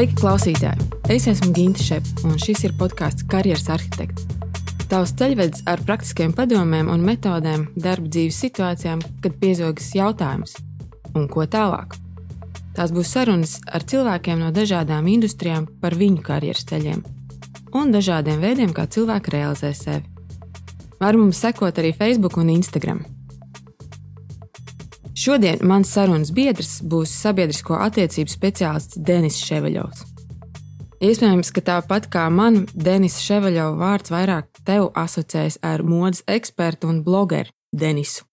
Sveiki, klausītāji! Es esmu Ginta Šepa, un šis ir podkāsts Karjeras arhitekts. Tavs ceļvedis ar praktiskiem padomiem un metodēm darba dzīves situācijām, kad piezogas jautājums, un ko tālāk. Tās būs sarunas ar cilvēkiem no dažādām industrijām par viņu karjeras ceļiem un dažādiem veidiem, kā cilvēki realizē sevi. Var mums sekot arī Facebook un Instagram. Šodien mans sarunas biedrs būs sabiedrisko attiecību speciālists Denis Ševeļovs. Iespējams, ka tāpat kā man, Denis Ševeļovs vārds vairāk tev asociējas ar modes ekspertu un blogeru Denisu,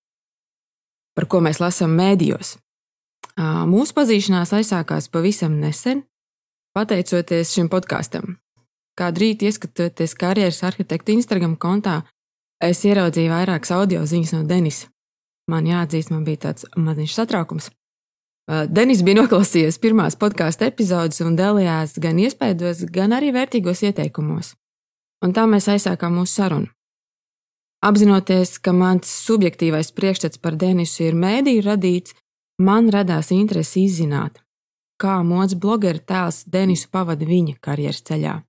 par ko mēs lasām mēdījos. Mūsu pazīšanās aizsākās pavisam nesen, pateicoties šim podkāstam. Kādu rītu ieskatoties karjeras arhitekta Instagram kontā, es ieraudzīju vairākas audio ziņas no Denisa man jāatzīst, man bija tāds maziņš satraukums. Denis bija noklausījies pirmās podkāstu epizodes un dalījās gan iespējos, gan arī vērtīgos ieteikumos. Un tā mēs aizsākām mūsu sarunu. Apzinoties, ka mans subjektīvais priekšstats par Denisu ir mēdīju radīts, man radās interese izzināt, kā modes blogera tēls Denisu pavada viņa karjeras ceļā.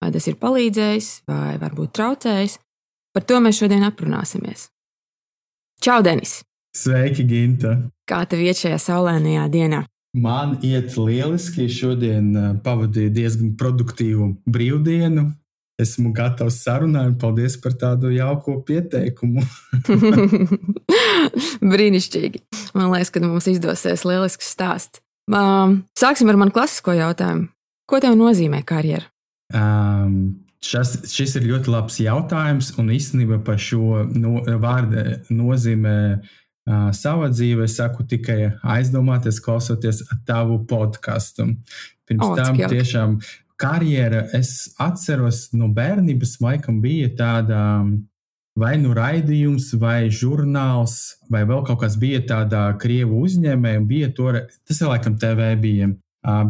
Vai tas ir palīdzējis, vai varbūt traucējis, par to mēs šodien aprunāsimies. Čau, Denis! Sveiki, Ginta! Kā tev iet šajā saulainajā dienā? Man iet lieliski. Šodien uh, pavadīju diezgan produktīvu brīvdienu. Esmu gatavs sarunai. Paldies par tādu jauko pieteikumu. Brīnišķīgi. Man liekas, ka mums izdosies lielisks stāsts. Um, sāksim ar manu klasisko jautājumu. Ko tev nozīmē karjera? Um, Šas, šis ir ļoti labs jautājums, un īstenībā par šo no, vārdu nozīmē uh, savā dzīvē saku tikai aizdomāties, klausoties tavu podkāstu. Pirms o, tam tiešām karjera, es atceros no bērnības, laikam bija tāda vai nu raidījums, vai žurnāls, vai vēl kaut kas bija tādā krievu uzņēmējā, bija to, tas ir laikam TV bija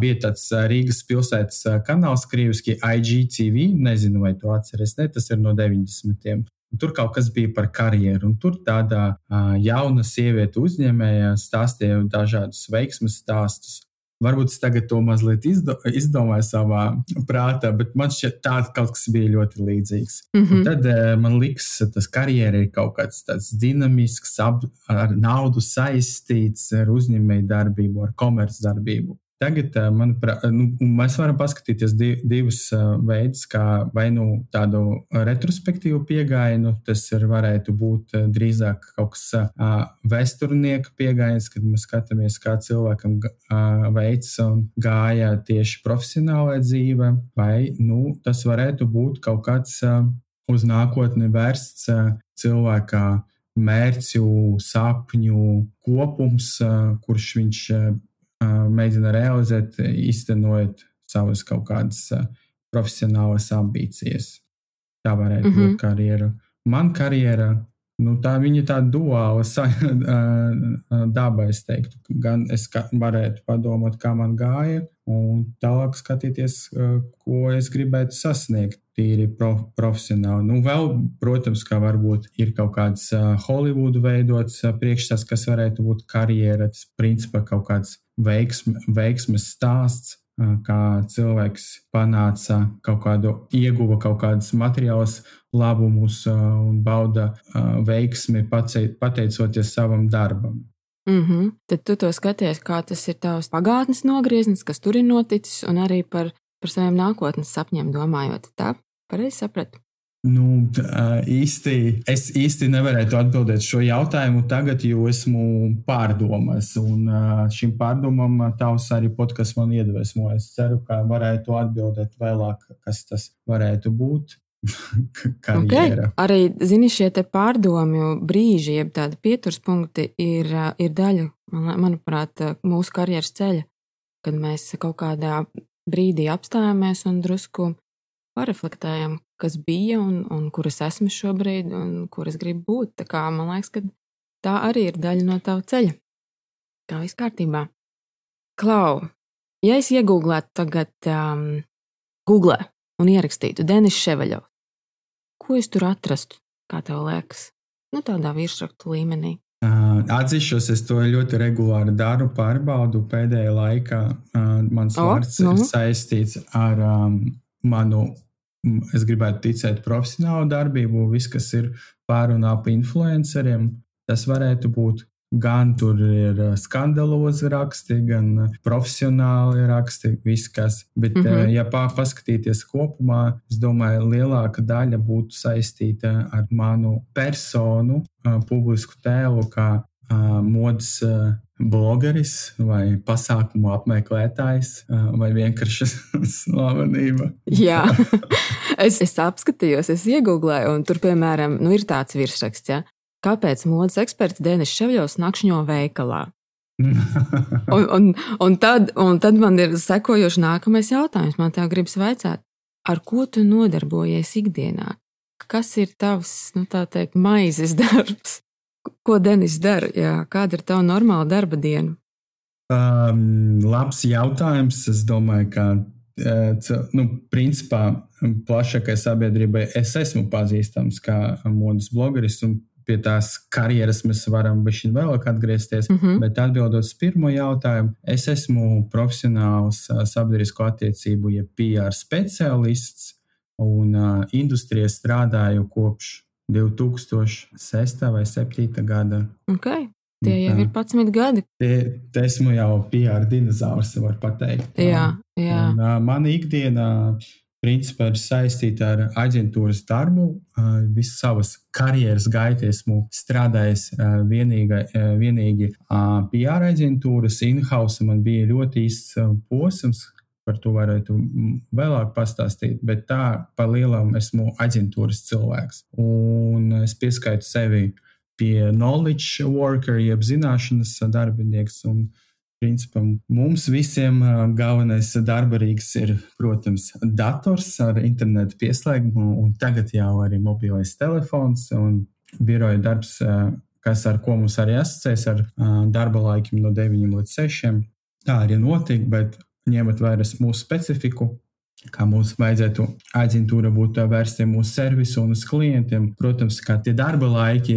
bija tāds Rīgas pilsētas kanāls, krieviski IGTV. Nezinu, vai to atceries, ne, tas ir no 90. Tur kaut kas bija par karjeru, un tur tādā uh, jauna sieviete uzņēmēja stāstīja dažādus veiksmes stāstus. Varbūt es tagad to mazliet izdo, izdomāju savā prātā, bet man šķiet, tā kaut kas bija ļoti līdzīgs. Mm -hmm. Un tad uh, man liekas, tas karjeras ir kaut kāds tāds dinamisks, ap, ar naudu saistīts, ar uzņēmēju darbību, ar komercdarbību. Tagad, manuprāt, nu, mēs varam paskatīties divus veidus, kā vai nu tādu retrospektīvu pieeju, tas ir, varētu būt drīzāk kaut kas vēsturnieka pieejams, kad mēs skatāmies, kā cilvēkam veids un gāja tieši profesionālajā dzīvē, vai nu, tas varētu būt kaut kāds uz nākotni vērsts cilvēka mērķu, sapņu kopums, kurš viņš mēģina realizēt, iztenojot savas kaut kādas profesionālas ambīcijas. Tā varētu mm -hmm. būt mhm. karjera. Man karjera, nu, tā viņa tāda duāla daba, es teiktu. Gan es varētu padomāt, kā man gāja, un tālāk skatīties, ko es gribētu sasniegt. Tīri pro, profesionāli. Nu, vēl, protams, ka varbūt ir kaut kāds Holivudu veidots priekšstats, kas varētu būt karjera. Tas principā kaut kāds veiksme, veiksmes stāsts, kā cilvēks panāca kaut kādu, ieguva kaut kādus materiālus labumus un bauda veiksmi pateicoties savam darbam. Mm -hmm. Tad tu to skaties, kā tas ir tavs pagātnes nogrieznis, kas tur ir noticis, un arī par, par saviem nākotnes sapņiem domājot. Tā pareizi sapratu. Nu, īsti, es īsti nevarētu atbildēt šo jautājumu tagad, jo esmu pārdomās. Un šim pārdomam tavs arī podkāsts man iedvesmo. Es ceru, ka varētu atbildēt vēlāk, kas tas varētu būt. okay. Arī zini, šie pārdomju brīži, jeb tādi pieturspunkti, ir, ir daļa, manuprāt, mūsu karjeras ceļa, kad mēs kaut kādā brīdī apstājamies un drusku pareflektējam, kas bija un, un kur es esmu šobrīd un kur es gribu būt. Tā kā, man liekas, ka tā arī ir daļa no tava ceļa. Tā viss kārtībā. Klau, ja es iegūlētu tagad um, Google un ierakstītu Denis Ševaļovs, ko es tur atrastu, kā tev liekas? Nu, tādā virsrakstu līmenī. Atzīšos, es to ļoti regulāri daru, pārbaudu pēdējā laikā. Mans oh, vārds no. ir nu. saistīts ar um, manu, es gribētu ticēt, profesionālu darbību, viss, kas ir pār un ap influenceriem. Tas varētu būt Gan tur ir eh, skandalozi raksti, gan eh, profesionāli raksti, viss kas. Bet, mm -hmm. ja paskatīties kopumā, es domāju, lielāka daļa būtu saistīta ar manu personu, publisku tēlu, kā modes blogeris vai pasākumu apmeklētājs vai vienkārši slavenība. Jā, es, es apskatījos, es iegūlēju, un tur, piemēram, nu, ir tāds virsraksts, ja? kāpēc modes eksperts Denis Ševļovs nakšņo veikalā. un, un, un, tad, un tad man ir sekojošs nākamais jautājums. Man te gribas vaicāt, ar ko tu nodarbojies ikdienā? Kas ir tavs, nu tā teikt, maizes darbs? Ko Denis dara? Jā, kāda ir tava normāla darba diena? Um, labs jautājums. Es domāju, ka uh, nu, principā plašākai sabiedrībai es esmu pazīstams kā modes blogeris un pie tās karjeras mēs varam vēlāk atgriezties. Mm -hmm. Bet atbildot uz pirmo jautājumu, es esmu profesionāls sabiedrisko attiecību, ja PR speciālists un uh, industrijā strādāju kopš 2006. vai 2007. gada. Okay. Tie jau ir 11 gadi. Tie, esmu jau PR dinozaurs, var teikt. Jā, jā. Un, uh, mana ikdiena principā ir saistīta ar aģentūras darbu. Visas savas karjeras gaitu esmu strādājis vienīga, vienīgi PR aģentūras, in-house. Man bija ļoti īsts posms, par to varētu vēlāk pastāstīt, bet tā pa lielam esmu aģentūras cilvēks. Un es pieskaitu sevi pie knowledge worker, jeb zināšanas darbinieks. Un, Principā mums visiem galvenais darba rīks ir, protams, dators ar internetu pieslēgumu, un tagad jau arī mobilais telefons un biroja darbs, kas ar ko mums arī asociēs ar darba laikiem no 9 līdz 6. Tā arī notiek, bet ņemot vērā mūsu specifiku, kā mums vajadzētu aģentūra būt vērstiem uz servisu un uz klientiem. Protams, kā tie darba laiki,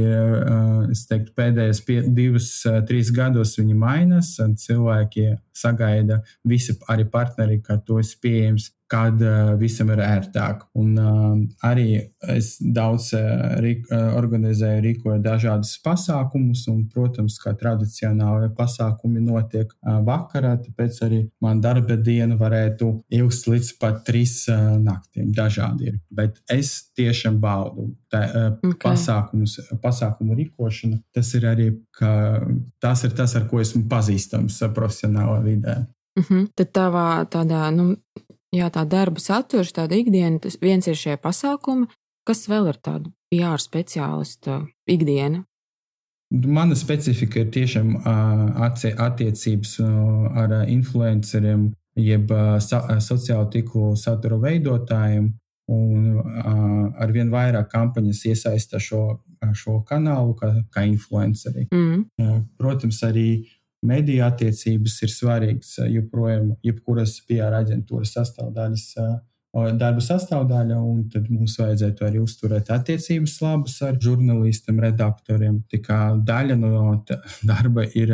es teiktu, pēdējos pie, divus, trīs gados viņi mainās, un cilvēki sagaida, visi arī partneri, ka to ir pieejams kad uh, visam ir ērtāk. Un uh, arī es daudz uh, rik, uh, organizēju, rīkoju dažādus pasākumus, un, protams, kā tradicionāli pasākumi notiek uh, vakarā, tāpēc arī man darba diena varētu ilgst līdz pat trīs uh, naktīm. Dažādi ir. Bet es tiešām baudu tā, uh, okay. pasākumus, pasākumu rīkošanu. Tas ir arī ka, tas, ir tas, ar ko esmu pazīstams profesionālā vidē. Uh mhm. -huh. Tad tavā tādā nu, Jā, tā darba saturs, tāda ikdiena, tas viens ir šie pasākumi, kas vēl ir tāda PR speciālista ikdiena. Mana specifika ir tiešām attiecības ar influenceriem, jeb sociālo tīklu satura veidotājiem. Un ar vien vairāk kampaņas iesaista šo, šo kanālu kā, kā influenceri. Mm. Protams, arī mediju attiecības ir svarīgas joprojām, jebkuras PR aģentūras sastāvdaļas. Darba sastāvdaļa, tad mums vajadzētu arī uzturēt attiecības labas ar žurnālistiem, redaktoriem. Tā kā daļa no darba ir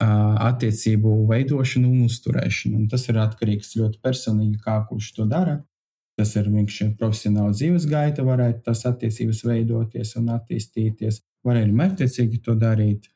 attiecību veidošana un uzturēšana. Un tas ir atkarīgs ļoti personīgi, kā kurš to dara. Tas ir vienkārši profesionāla dzīves gaita, varētu tas attiecības veidoties un attīstīties. Var arī mērķtiecīgi to darīt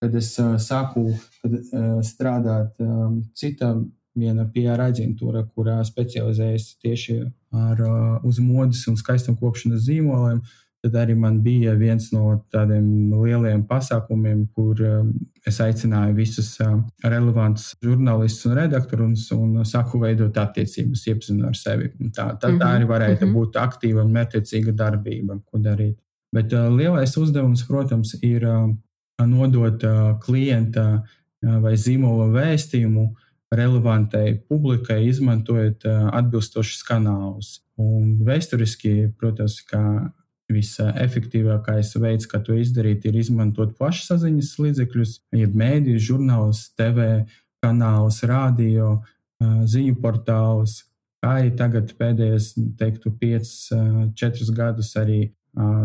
kad es uh, sāku kad, uh, strādāt um, citā viena PR aģentūra, kurā specializējas tieši ar, uh, uz modes un skaistuma kopšanas zīmoliem. Tad arī man bija viens no tādiem lieliem pasākumiem, kur um, es aicināju visus uh, relevantus žurnālistus un redaktorus un, un sāku veidot attiecības, iepazinu ar sevi. Tā, tā, tā mhm, arī varētu mm -hmm. būt aktīva un mērķiecīga darbība, ko darīt. Bet uh, lielais uzdevums, protams, ir uh, nodot klienta vai zīmola vēstījumu relevantai publikai, izmantojot atbilstošus kanālus. Un vēsturiski, protams, kā visefektīvākais veids, kā to izdarīt, ir izmantot plašsaziņas līdzekļus, jeb mēdījus, žurnālus, TV kanālus, radio, ziņu portālus. Kā arī tagad pēdējos, teiktu, 5, 4 gadus arī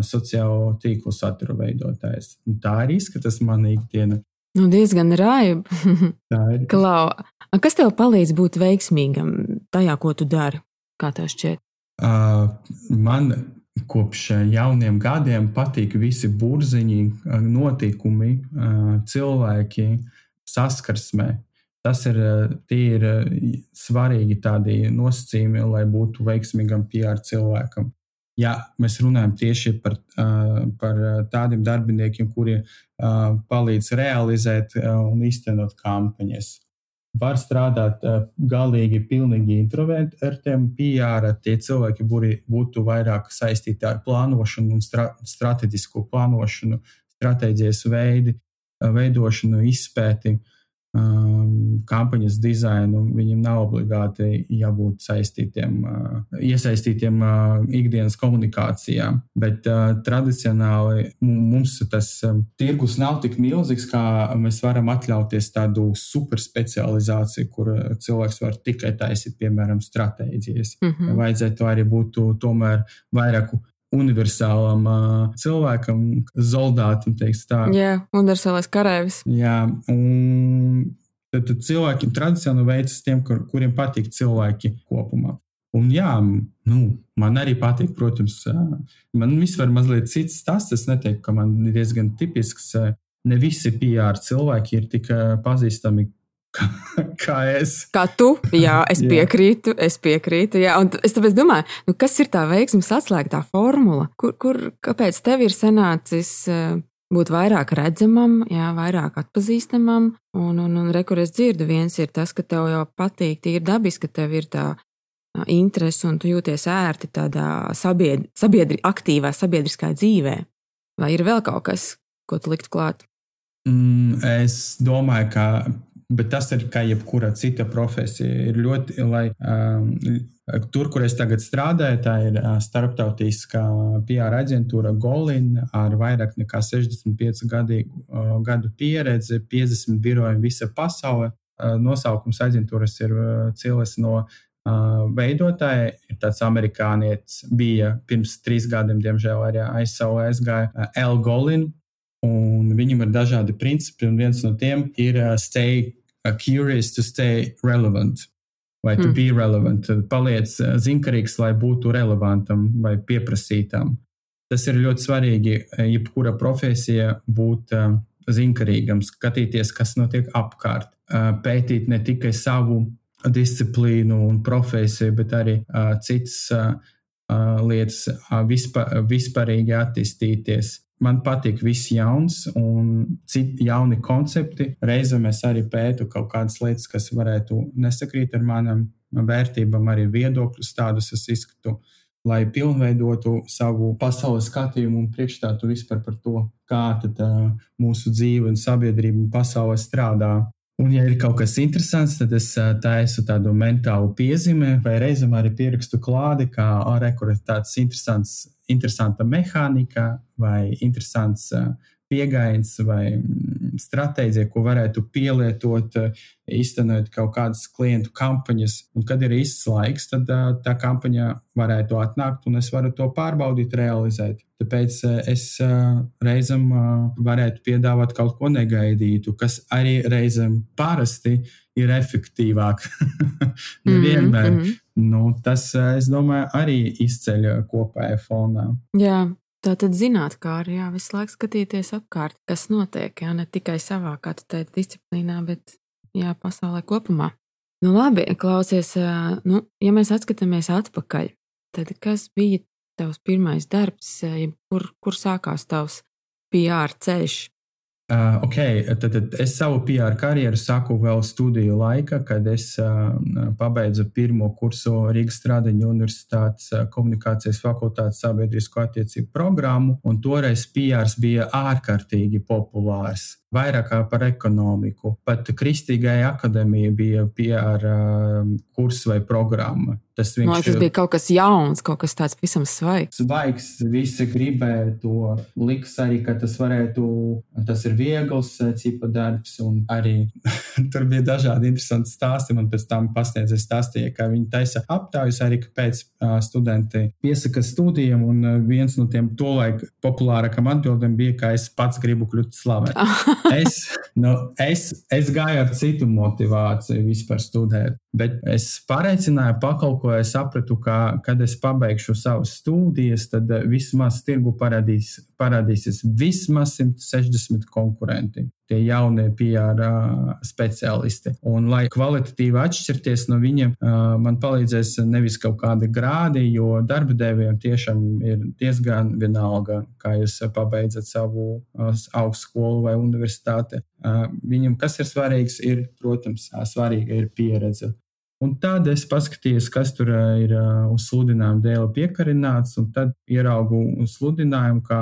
sociālo tīklu satura veidotājs. Un tā arī izskatās mana ikdiena. Nu, diezgan raiba. Tā ir. Klau, kas tev palīdz būt veiksmīgam tajā, ko tu dari? Kā tev šķiet? Uh, man kopš jauniem gadiem patīk visi burziņi, notikumi, uh, cilvēki saskarsmē. Tas ir, ir svarīgi tādi nosacījumi, lai būtu veiksmīgam PR cilvēkam. Ja mēs runājam tieši par, par tādiem darbiniekiem, kuri palīdz realizēt un īstenot kampaņas. Var strādāt galīgi pilnīgi introvertiem, PR. Tie cilvēki būtu vairāk saistīti ar plānošanu un stra strateģisko plānošanu, stratēģijas veidi, veidošanu, izpēti. Uh, um, kampaņas dizainu, viņam nav obligāti jābūt saistītiem, uh, iesaistītiem uh, ikdienas komunikācijā. Bet uh, tradicionāli mums tas uh, tirgus nav tik milzīgs, kā mēs varam atļauties tādu superspecializāciju, kur cilvēks var tikai taisīt, piemēram, stratēģijas. Mm -hmm. Vajadzētu arī būt tomēr vairāk universālam uh, cilvēkam, soldātam, tā. Jā, universālais karavīrs. Jā, un tad, tad cilvēkiem tradicionāli veicas tiem, kur, kuriem patīk cilvēki kopumā. Un jā, nu, man arī patīk, protams, man viss var mazliet cits tas. Es neteiktu, ka man ir diezgan tipisks. Ne visi PR cilvēki ir tik pazīstami kā, kā es. Kā tu? Jā, es jā. piekrītu. Es piekrītu. Jā. Un es tāpēc domāju, nu, kas ir tā veiksmes atslēga, tā formula? Kur, kur, kāpēc tev ir sanācis eh, būt vairāk redzamam, jā, vairāk atpazīstamam? Un, un, un re, kur es dzirdu, viens ir tas, ka tev jau patīk, tīri dabiski, ka tev ir tā interese un tu jūties ērti tādā sabiedri, sabiedri, aktīvā sabiedriskā dzīvē. Vai ir vēl kaut kas, ko tu likt klāt? Mm, es domāju, ka bet tas ir kā jebkura cita profesija. Ir ļoti, lai um, tur, kur es tagad strādāju, tā ir uh, starptautiskā PR aģentūra Golin ar vairāk nekā 65 gadīgu, uh, gadu pieredzi, 50 birojiem visa pasaule. Uh, nosaukums aģentūras ir uh, cilvēks no uh, veidotāja. Ir tāds amerikānietis, bija pirms trīs gadiem, diemžēl arī aizsaulē aizgāja uh, L. Golin. Un viņam ir dažādi principi, un viens no tiem ir uh, stay uh, curious to stay relevant. Vai to mm. be relevant, paliec uh, zinkarīgs, lai būtu relevantam vai pieprasītam. Tas ir ļoti svarīgi, uh, jebkura profesija būt uh, zinkarīgam, skatīties, kas notiek apkārt, uh, pētīt ne tikai savu disciplīnu un profesiju, bet arī uh, citas lietas, vispār, vispārīgi attīstīties man patīk viss jauns un citi jauni koncepti. Reizēm es arī pētu kaut kādas lietas, kas varētu nesakrīt ar manām vērtībām, arī viedokļus tādus es izskatu. Lai pilnveidotu savu pasaules skatījumu un priekšstātu vispār par to, kā tad, uh, mūsu dzīve un sabiedrība un pasaule strādā. Un, ja ir kaut kas interesants, tad es taisu tādu mentālu piezīmi, vai reizēm arī pierakstu klādi, kā arī kur ir tāds interesants, interesanta mehānika vai interesants pieejams vai mm, stratēģija, ko varētu pielietot, iztenot kaut kādas klientu kampaņas. Un, kad ir īsts laiks, tad tā kampaņa varētu atnākt un es varu to pārbaudīt, realizēt. Tāpēc es reizēm varētu piedāvāt kaut ko negaidītu, kas arī reizēm parasti ir efektīvāk. Nevienmēr. Mm -hmm. nu, tas, es domāju, arī izceļ kopējā fonā. Jā, Tā tad zināt, kā arī jā, visu laiku skatīties apkārt, kas notiek, jā, ne tikai savā, kā tu teici, disciplīnā, bet jā, pasaulē kopumā. Nu, labi, klausies, nu, ja mēs atskatāmies atpakaļ, tad kas bija tavs pirmais darbs, kur, kur sākās tavs PR ceļš? Uh, ok, tad, tad es savu PR karjeru sāku vēl studiju laika, kad es uh, pabeidzu pirmo kursu Rīgas Stradiņa Universitātes uh, komunikācijas fakultātes sabiedrisko attiecību programmu, un toreiz PR bija ārkārtīgi populārs. Vairāk par ekonomiku. Pat Kristīgai akadēmijai bija PR uh, kurs vai programma. Tas, viņš, Man, tas bija kaut kas jauns, kaut kas tāds visam svaigs. Svaigs, visi gribēja to. Liks arī, ka tas varētu, tas ir viegls cipa darbs, un arī tur bija dažādi interesanti stāsti. Man pēc tam pasniedzēja stāstīja, ka viņi taisa aptaujas arī, kāpēc uh, studenti piesaka studijām, un uh, viens no tiem tolaik populārākam atbildēm bija, ka es pats gribu kļūt slavenam. es, nu, es, es gāju ar citu motivāciju vispār studēt, bet es pareicināju pakalpojumu ko es sapratu, ka, kad es pabeigšu savas studijas, tad eh, vismaz tirgu parādīs, parādīsies vismaz 160 konkurenti. Tie jaunie PR speciālisti. Un, lai kvalitatīvi atšķirties no viņiem, man palīdzēs nevis kaut kādi grādi, jo darba devējiem tiešām ir diezgan vienalga, kā jūs pabeidzat savu augstskolu vai universitāti. Viņam, kas ir svarīgs, ir, protams, svarīga ir pieredze. Un tad es paskatījos, kas tur ir uz sludinājumu dēļ piekarināts, un tad ieraugu sludinājumu, kā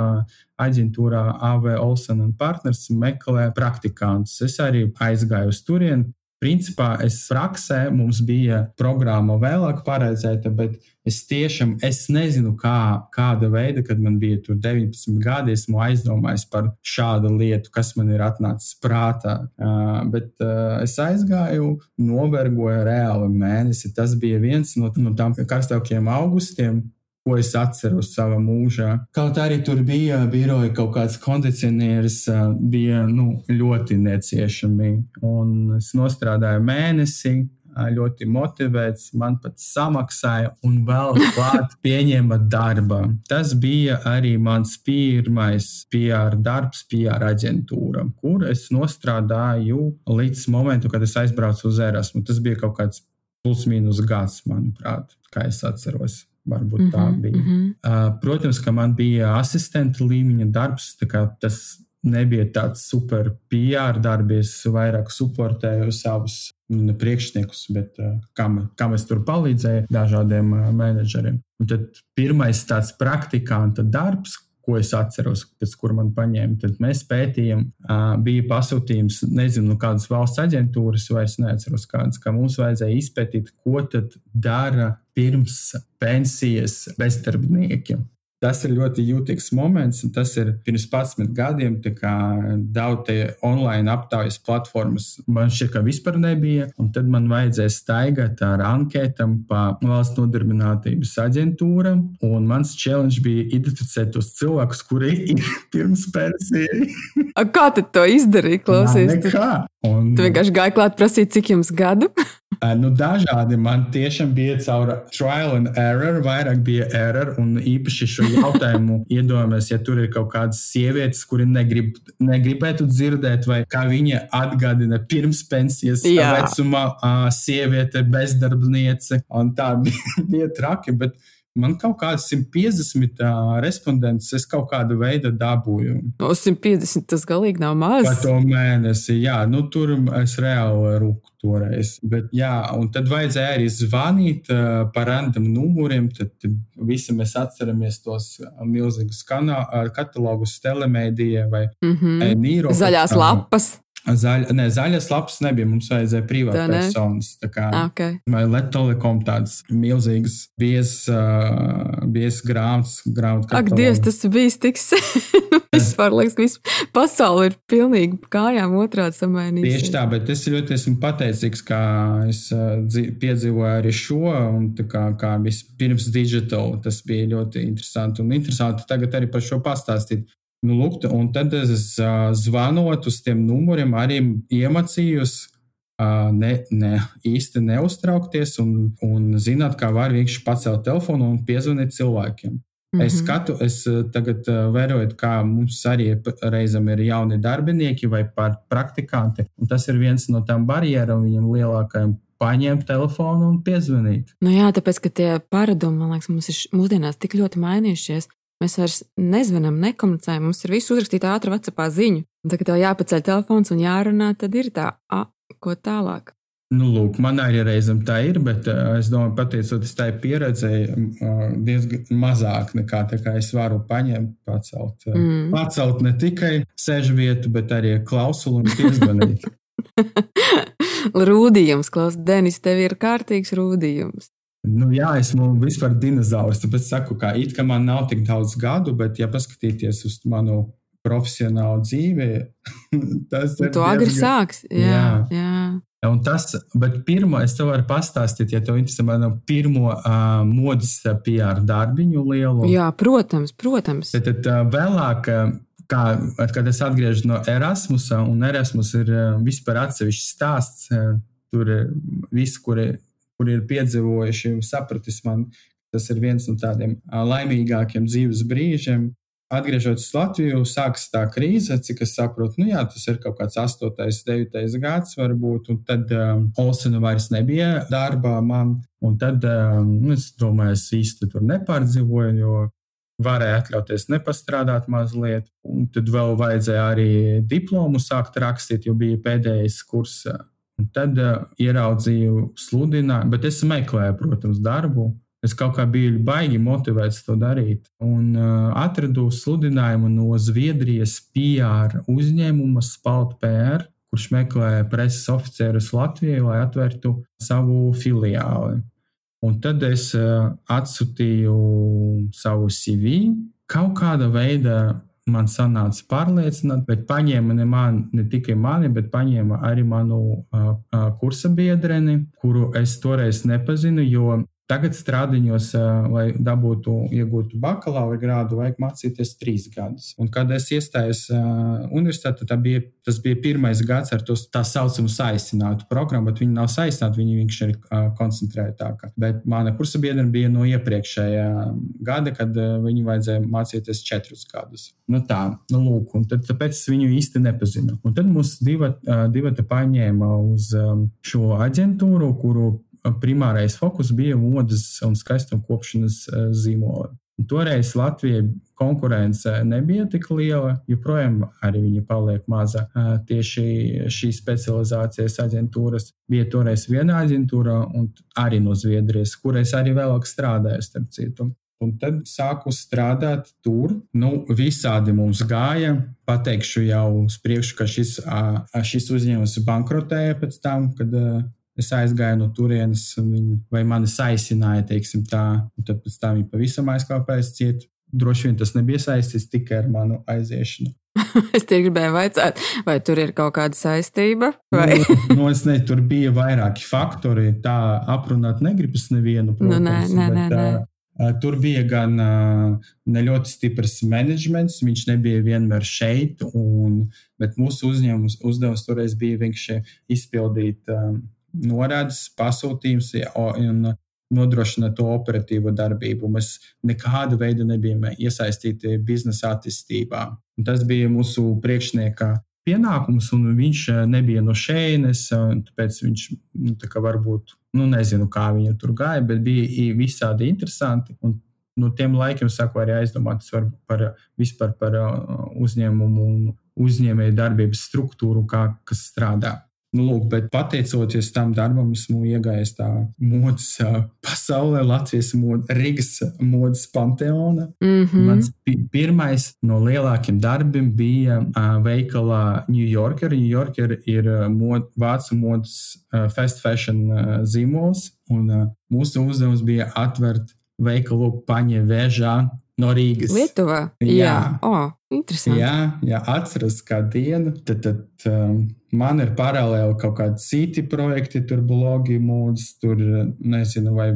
aģentūrā AV Olsen un Partners meklē praktikantus. Es arī aizgāju uz turieni, Principā es praksē mums bija programma vēlāk paredzēta, bet es tiešām es nezinu, kā, kāda veida, kad man bija 19 gadi, esmu aizdomājis par šādu lietu, kas man ir atnācis prātā. Uh, bet uh, es aizgāju, novergoju reāli mēnesi. Tas bija viens no, no tām karstākiem augustiem, ko es atceros savā mūžā. Kaut arī tur bija biroja kaut kāds kondicionieris, bija nu, ļoti neciešami. Un es nostrādāju mēnesi, ļoti motivēts, man pat samaksāja un vēl klāt pieņēma darba. Tas bija arī mans pirmais PR darbs, PR aģentūra, kur es nostrādāju līdz momentam, kad es aizbraucu uz Erasmu. Tas bija kaut kāds plus mīnus gads, manuprāt, kā es atceros. Varbūt mm -hmm, tā mhm, bija. Mm -hmm. uh, protams, ka man bija asistenta līmeņa darbs. Tas nebija tāds super PR darbs. Es vairāk suportēju savus ne priekšniekus, bet uh, kam, kam es tur palīdzēju, dažādiem uh, menedžeriem. Un tad pirmais tāds praktikanta darbs, ko es atceros, pēc kura man paņēma. Tad mēs pētījām, bija pasūtījums, nezinu, no kādas valsts aģentūras, vairs neatceros kādas, ka mums vajadzēja izpētīt, ko tad dara pirms pensijas bezdarbniekiem. Tas ir ļoti jūtīgs moments, un tas ir pirms 11 gadiem. Daudz online aptaujas platformas man šķiet, ka vispār nebija. Un tad man vajadzēja staigāt ar anketām pa valsts nodarbinātības aģentūram. Mans challenge bija identificēt tos cilvēkus, kuri ir pirms pensijas. Kā tu to izdarīji? Klausies, Nā, nekā. Un, tu vienkārši gāji klāt prasīt, cik jums gadu? nu, dažādi man tiešām bija caur trial and error, vairāk bija error. Un īpaši šo jautājumu iedomājamies, ja tur ir kaut kādas sievietes, kuri negrib, negribētu dzirdēt, vai kā viņa atgādina pirms pensijas Jā. vecumā, sieviete, bezdarbniece. Un tā bija, bija traki. Bet, Man kaut kāds 150 uh, respondents, es kaut kādu veidu dabūju. No 150 tas galīgi nav maz. Par to mēnesi, jā, nu tur es reāli rūku toreiz. Bet, jā, un tad vajadzēja arī zvanīt uh, par random numuriem. Tad, visi mēs atceramies tos milzīgus katalogus telemēdijā vai mm -hmm. Nīro. Zaļās lapas. Zaļ, ne, zaļas lapas nebija. Mums vajadzēja privātpersonas. Ah, okay. Vai Latvijas tādas milzīgas, biezas uh, biez grāmatas. Grāmatu Ak, Dievs, tas bija tik vispār liekas, ka viss pasaule ir pilnīgi kājām otrādi samainīta. Tieši tā, bet es ļoti esmu pateicīgs, ka es piedzīvoju arī šo, un kā, kā pirms digital tas bija ļoti interesanti. Un interesanti tagad arī par šo pastāstīt. Nu, lūk, un tad es uh, zvanot uz tiem numuriem, arī iemācījos uh, ne, ne, īsti neuztraukties un, un zināt, kā var vienkārši pacelt telefonu un piezvanīt cilvēkiem. Mm -hmm. Es mhm. skatu, es tagad vēroju, kā mums arī reizēm ir jauni darbinieki vai praktikanti. Tas ir viens no tām barjerām viņam lielākajām paņemt telefonu un piezvanīt. Nu jā, tāpēc, ka tie paradumi, man liekas, mums ir mūsdienās tik ļoti mainījušies. Mēs vairs nezvanām, nekomunicējam. Mums ir viss uzrakstīts ātri Vācijā ziņu. Un tagad tev jāpaceļ telefons un jārunā, tad ir tā, a, ko tālāk. Nu, lūk, man arī reizēm tā ir, bet uh, es domāju, pateicoties tai pieredzēji, uh, diezgan mazāk nekā es varu paņemt, pacelt. Uh, mm. Pacelt ne tikai sēžu vietu, bet arī klausulu un piezvanīt. rūdījums, Klaus, Denis, tev ir kārtīgs rūdījums. Nu, jā, esmu vispār dinozaurs. Tāpēc saku, ka it kā man nav tik daudz gadu, bet, ja paskatīties uz manu profesionālu dzīvi, tas ir. Tu agri sāks. Jā, jā. jā. Un tas, bet pirmo es tev varu pastāstīt, ja tev interesē manu pirmo uh, modes PR darbiņu lielu. Jā, protams, protams. Tad, tad uh, vēlāk, kā, kad es atgriežos no Erasmusa, un Erasmus ir uh, vispār atsevišķs stāsts, uh, tur visi, kuri kur ir piedzīvojuši, sapratis man, tas ir viens no tādiem laimīgākiem dzīves brīžiem. Atgriežoties uz Latviju, sākas tā krīze, cik es saprotu, nu jā, tas ir kaut kāds 8, 9 gads, varbūt, un tad um, Olsena vairs nebija darbā man, un tad um, es domāju, es īsti tur nepārdzīvoju, jo varēja atļauties nepastrādāt mazliet, un tad vēl vajadzēja arī diplomu sākt rakstīt, jo bija pēdējais kurs Un tad uh, ieraudzīju sludinājumu, bet es meklēju, protams, darbu. Es kaut kā biju baigi motivēts to darīt. Un uh, atradu sludinājumu no Zviedrijas PR uzņēmuma Spalt PR, kurš meklē preses oficierus Latvijai, lai atvērtu savu filiāli. Un tad es uh, atsūtīju savu CV. Kaut kāda veida man sanāca pārliecināt, bet paņēma ne, man, ne tikai mani, bet paņēma arī manu uh, kursa biedreni, kuru es toreiz nepazinu, jo Tagad strādiņos, lai dabūtu, iegūtu bakalaura grādu, vajag mācīties trīs gadus. Un, kad es iestājos universitātē, bija, tas bija pirmais gads ar to tā saucamu saistinātu programmu, bet viņi nav saistīti, viņi vienkārši ir koncentrētāki. Bet mana kursa biedra bija no iepriekšējā gada, kad viņu vajadzēja mācīties četrus gadus. Nu tā, nu lūk, un tad, tāpēc es viņu īsti nepazinu. Un tad divi, divi paņēma uz šo aģentūru, kuru primārais fokus bija modes un skaistumkopšanas e, zīmoli. Toreiz Latvijai konkurence nebija tik liela, joprojām arī viņa paliek maza. E, tieši šīs specializācijas aģentūras bija toreiz viena aģentūra, un arī no Zviedrijas, kurais arī vēlāk strādāju, starp citu. Un tad sāku strādāt tur. Nu, visādi mums gāja. Pateikšu jau uz priekšu, ka šis, šis uzņēmums bankrotēja pēc tam, kad Es aizgāju no turienes, viņi, vai mani saistināja, teiksim, tā, un tad pēc tam viņi pavisam aizkāpēs ciet. Droši vien tas nebija saistīts tikai ar manu aiziešanu. es tikai gribēju jautāt, vai tur ir kaut kāda saistība? Nu, nu, es nezinu, tur bija vairāki faktori. Tā aprunāt negribas nevienu. Protams, nu, nē, nē, bet, nē, nē. Uh, tur bija gan ne ļoti stiprs menedžments, viņš nebija vienmēr šeit, un, bet mūsu uzņēmums uzdevums toreiz bija vienkārši izpildīt um, norādes, pasūtījums un nodrošina to operatīvo darbību. Mēs nekādu veidu nebijām iesaistīti biznesa attīstībā. Tas bija mūsu priekšnieka pienākums, un viņš nebija no šejienes. Tāpēc viņš nu, tā varbūt, nu, nezinu, kā viņa tur gāja, bet bija visādi interesanti. Un no tiem laikiem sāku arī aizdomāties par vispār par uzņēmumu un uzņēmēju darbības struktūru, kā, kas strādā. Nu, lūk, bet pateicoties tam darbam, esmu iegājis tā modes pasaulē, Latvijas modes, Rīgas modes panteona. Mm -hmm. Mans pirmais no lielākiem darbiem bija uh, veikalā New Yorker. New Yorker ir mod, vācu modes uh, fast fashion uh, zīmols, un uh, mūsu uzdevums bija atvērt veikalu paņē vēžā no Rīgas. Lietuvā? Jā, jā. Oh, interesanti. Jā, jā atceros kā dienu. Tad, tad, um, Man ir paralēli kaut kādi citi projekti, tur blogi, mūds, tur nezinu, vai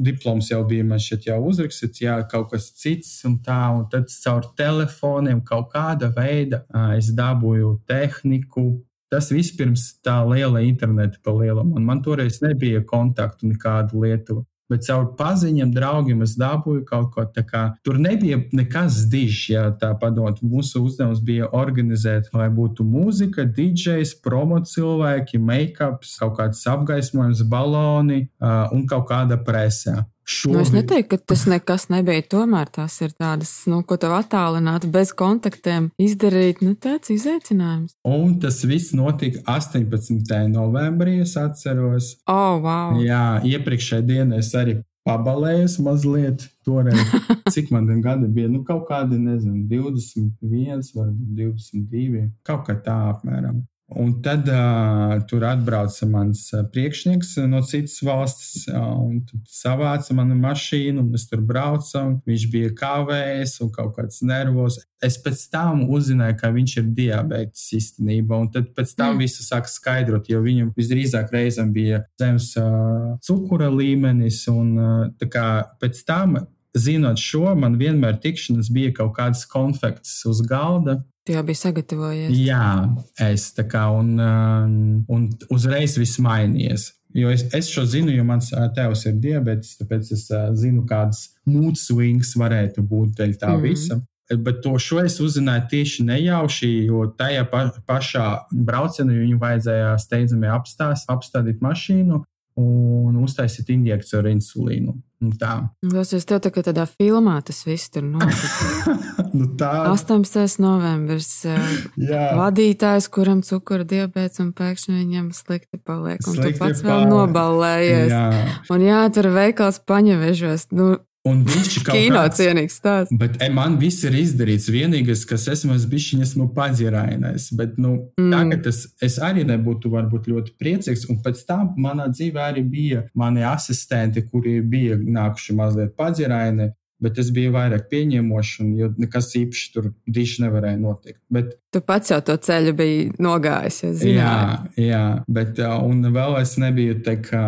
diploms jau bija man šeit jau uzrakstīts, jā, kaut kas cits un tā, un tad caur telefoniem kaut kāda veida es dabūju tehniku. Tas viss pirms tā liela interneta pa lielam, un man toreiz nebija kontaktu nekādu Lietuvu bet caur paziņām, draugiem es dabūju kaut ko tādu. Tur nebija nekas dižs, ja tā padomāt. Mūsu uzdevums bija organizēt, lai būtu mūzika, DJs, promo cilvēki, make-ups, kaut kāds apgaismojums, baloni uh, un kaut kāda presē. Šo Nu, es neteiktu, ka tas nekas nebija. Tomēr tās ir tādas, nu, ko tev attālināt, bez kontaktiem izdarīt. Nu, tāds izaicinājums. Un tas viss notika 18. novembrī, es atceros. Oh, wow! Jā, iepriekšējā dienā es arī pabalējos mazliet. Toreiz, cik man gadi bija, nu, kaut kādi, nezinu, 21, varbūt 22, kaut kā tā apmēram. Un tad uh, tur atbrauca mans priekšnieks no citas valsts, uh, un savāca manu mašīnu, un es tur braucu. Viņš bija kavējis un kaut kāds nervos. Es pēc tam uzzināju, ka viņš ir diabetes īstenībā, un tad pēc tam mm. visu sāk skaidrot, jo viņam visdrīzāk reizēm bija zemes uh, cukura līmenis, un uh, kā, pēc tam zinot šo, man vienmēr tikšanas bija kaut kādas konfekts uz galda. Tu jau biji sagatavojies. Jā, es tā kā un, um, un uzreiz viss mainījies. Jo es, es šo zinu, jo mans tēvs ir diabetes, tāpēc es zinu, kādas mood swings varētu būt dēļ tā mm. visa. Bet to šo es uzzināju tieši nejauši, jo tajā pa, pašā braucienā viņu vajadzēja steidzami apstās, apstādīt mašīnu un uztaisīt injekciju ar insulīnu. Tas ir tev tā kā tādā filmā, tas viss tur notika. nu tā. 18. novembris. vadītājs, kuram cukura diabetes un pēkšņi viņam slikti paliek. Un slikti tu pats paliek. vēl nobalējies. Jā. Un jātur veikals paņevežos. Nu, Un viņš ir kino cienīgs stāsts. Bet e, man viss ir izdarīts. Vienīgais, kas esmu, es bišķiņ esmu padzirainājis. Bet, nu, mm. tagad es, es arī nebūtu varbūt ļoti priecīgs. Un pēc tam manā dzīvē arī bija mani asistenti, kuri bija nākuši mazliet padziraini. Bet es biju vairāk pieņēmošs, un nekas īpaši tur diši nevarēja notikt. Bet, tu pats jau to ceļu biji nogājis. Jā, jā, bet un vēl es nebiju tā kā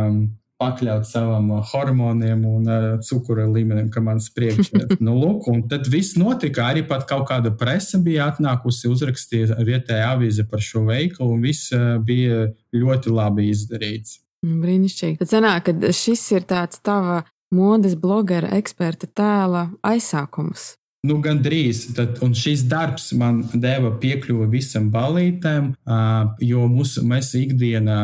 pakļaut savam uh, hormoniem un uh, cukura līmenim, kā mans priekšnieks. nu, lūk, un tad viss notika. Arī pat kaut kāda presa bija atnākusi, uzrakstīja vietējā avīze par šo veikalu, un viss uh, bija ļoti labi izdarīts. Brīnišķīgi. Tad sanāk, ka šis ir tāds tava modes blogera eksperta tēla aizsākums. Nu, gan drīz. Tad, un šis darbs man deva piekļuvi visam balītēm, jo mūsu, mēs ikdienā,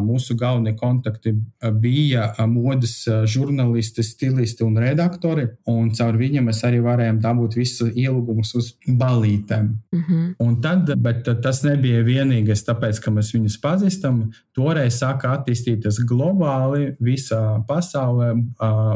mūsu galvenie kontakti bija modes žurnālisti, stilisti un redaktori. Un caur viņiem mēs arī varējām dabūt visu ielūgumus uz balītēm. Mm -hmm. Un tad, bet tas nebija vienīgais, tāpēc, ka mēs viņus pazīstam. Toreiz sāka attīstīties globāli visā pasaulē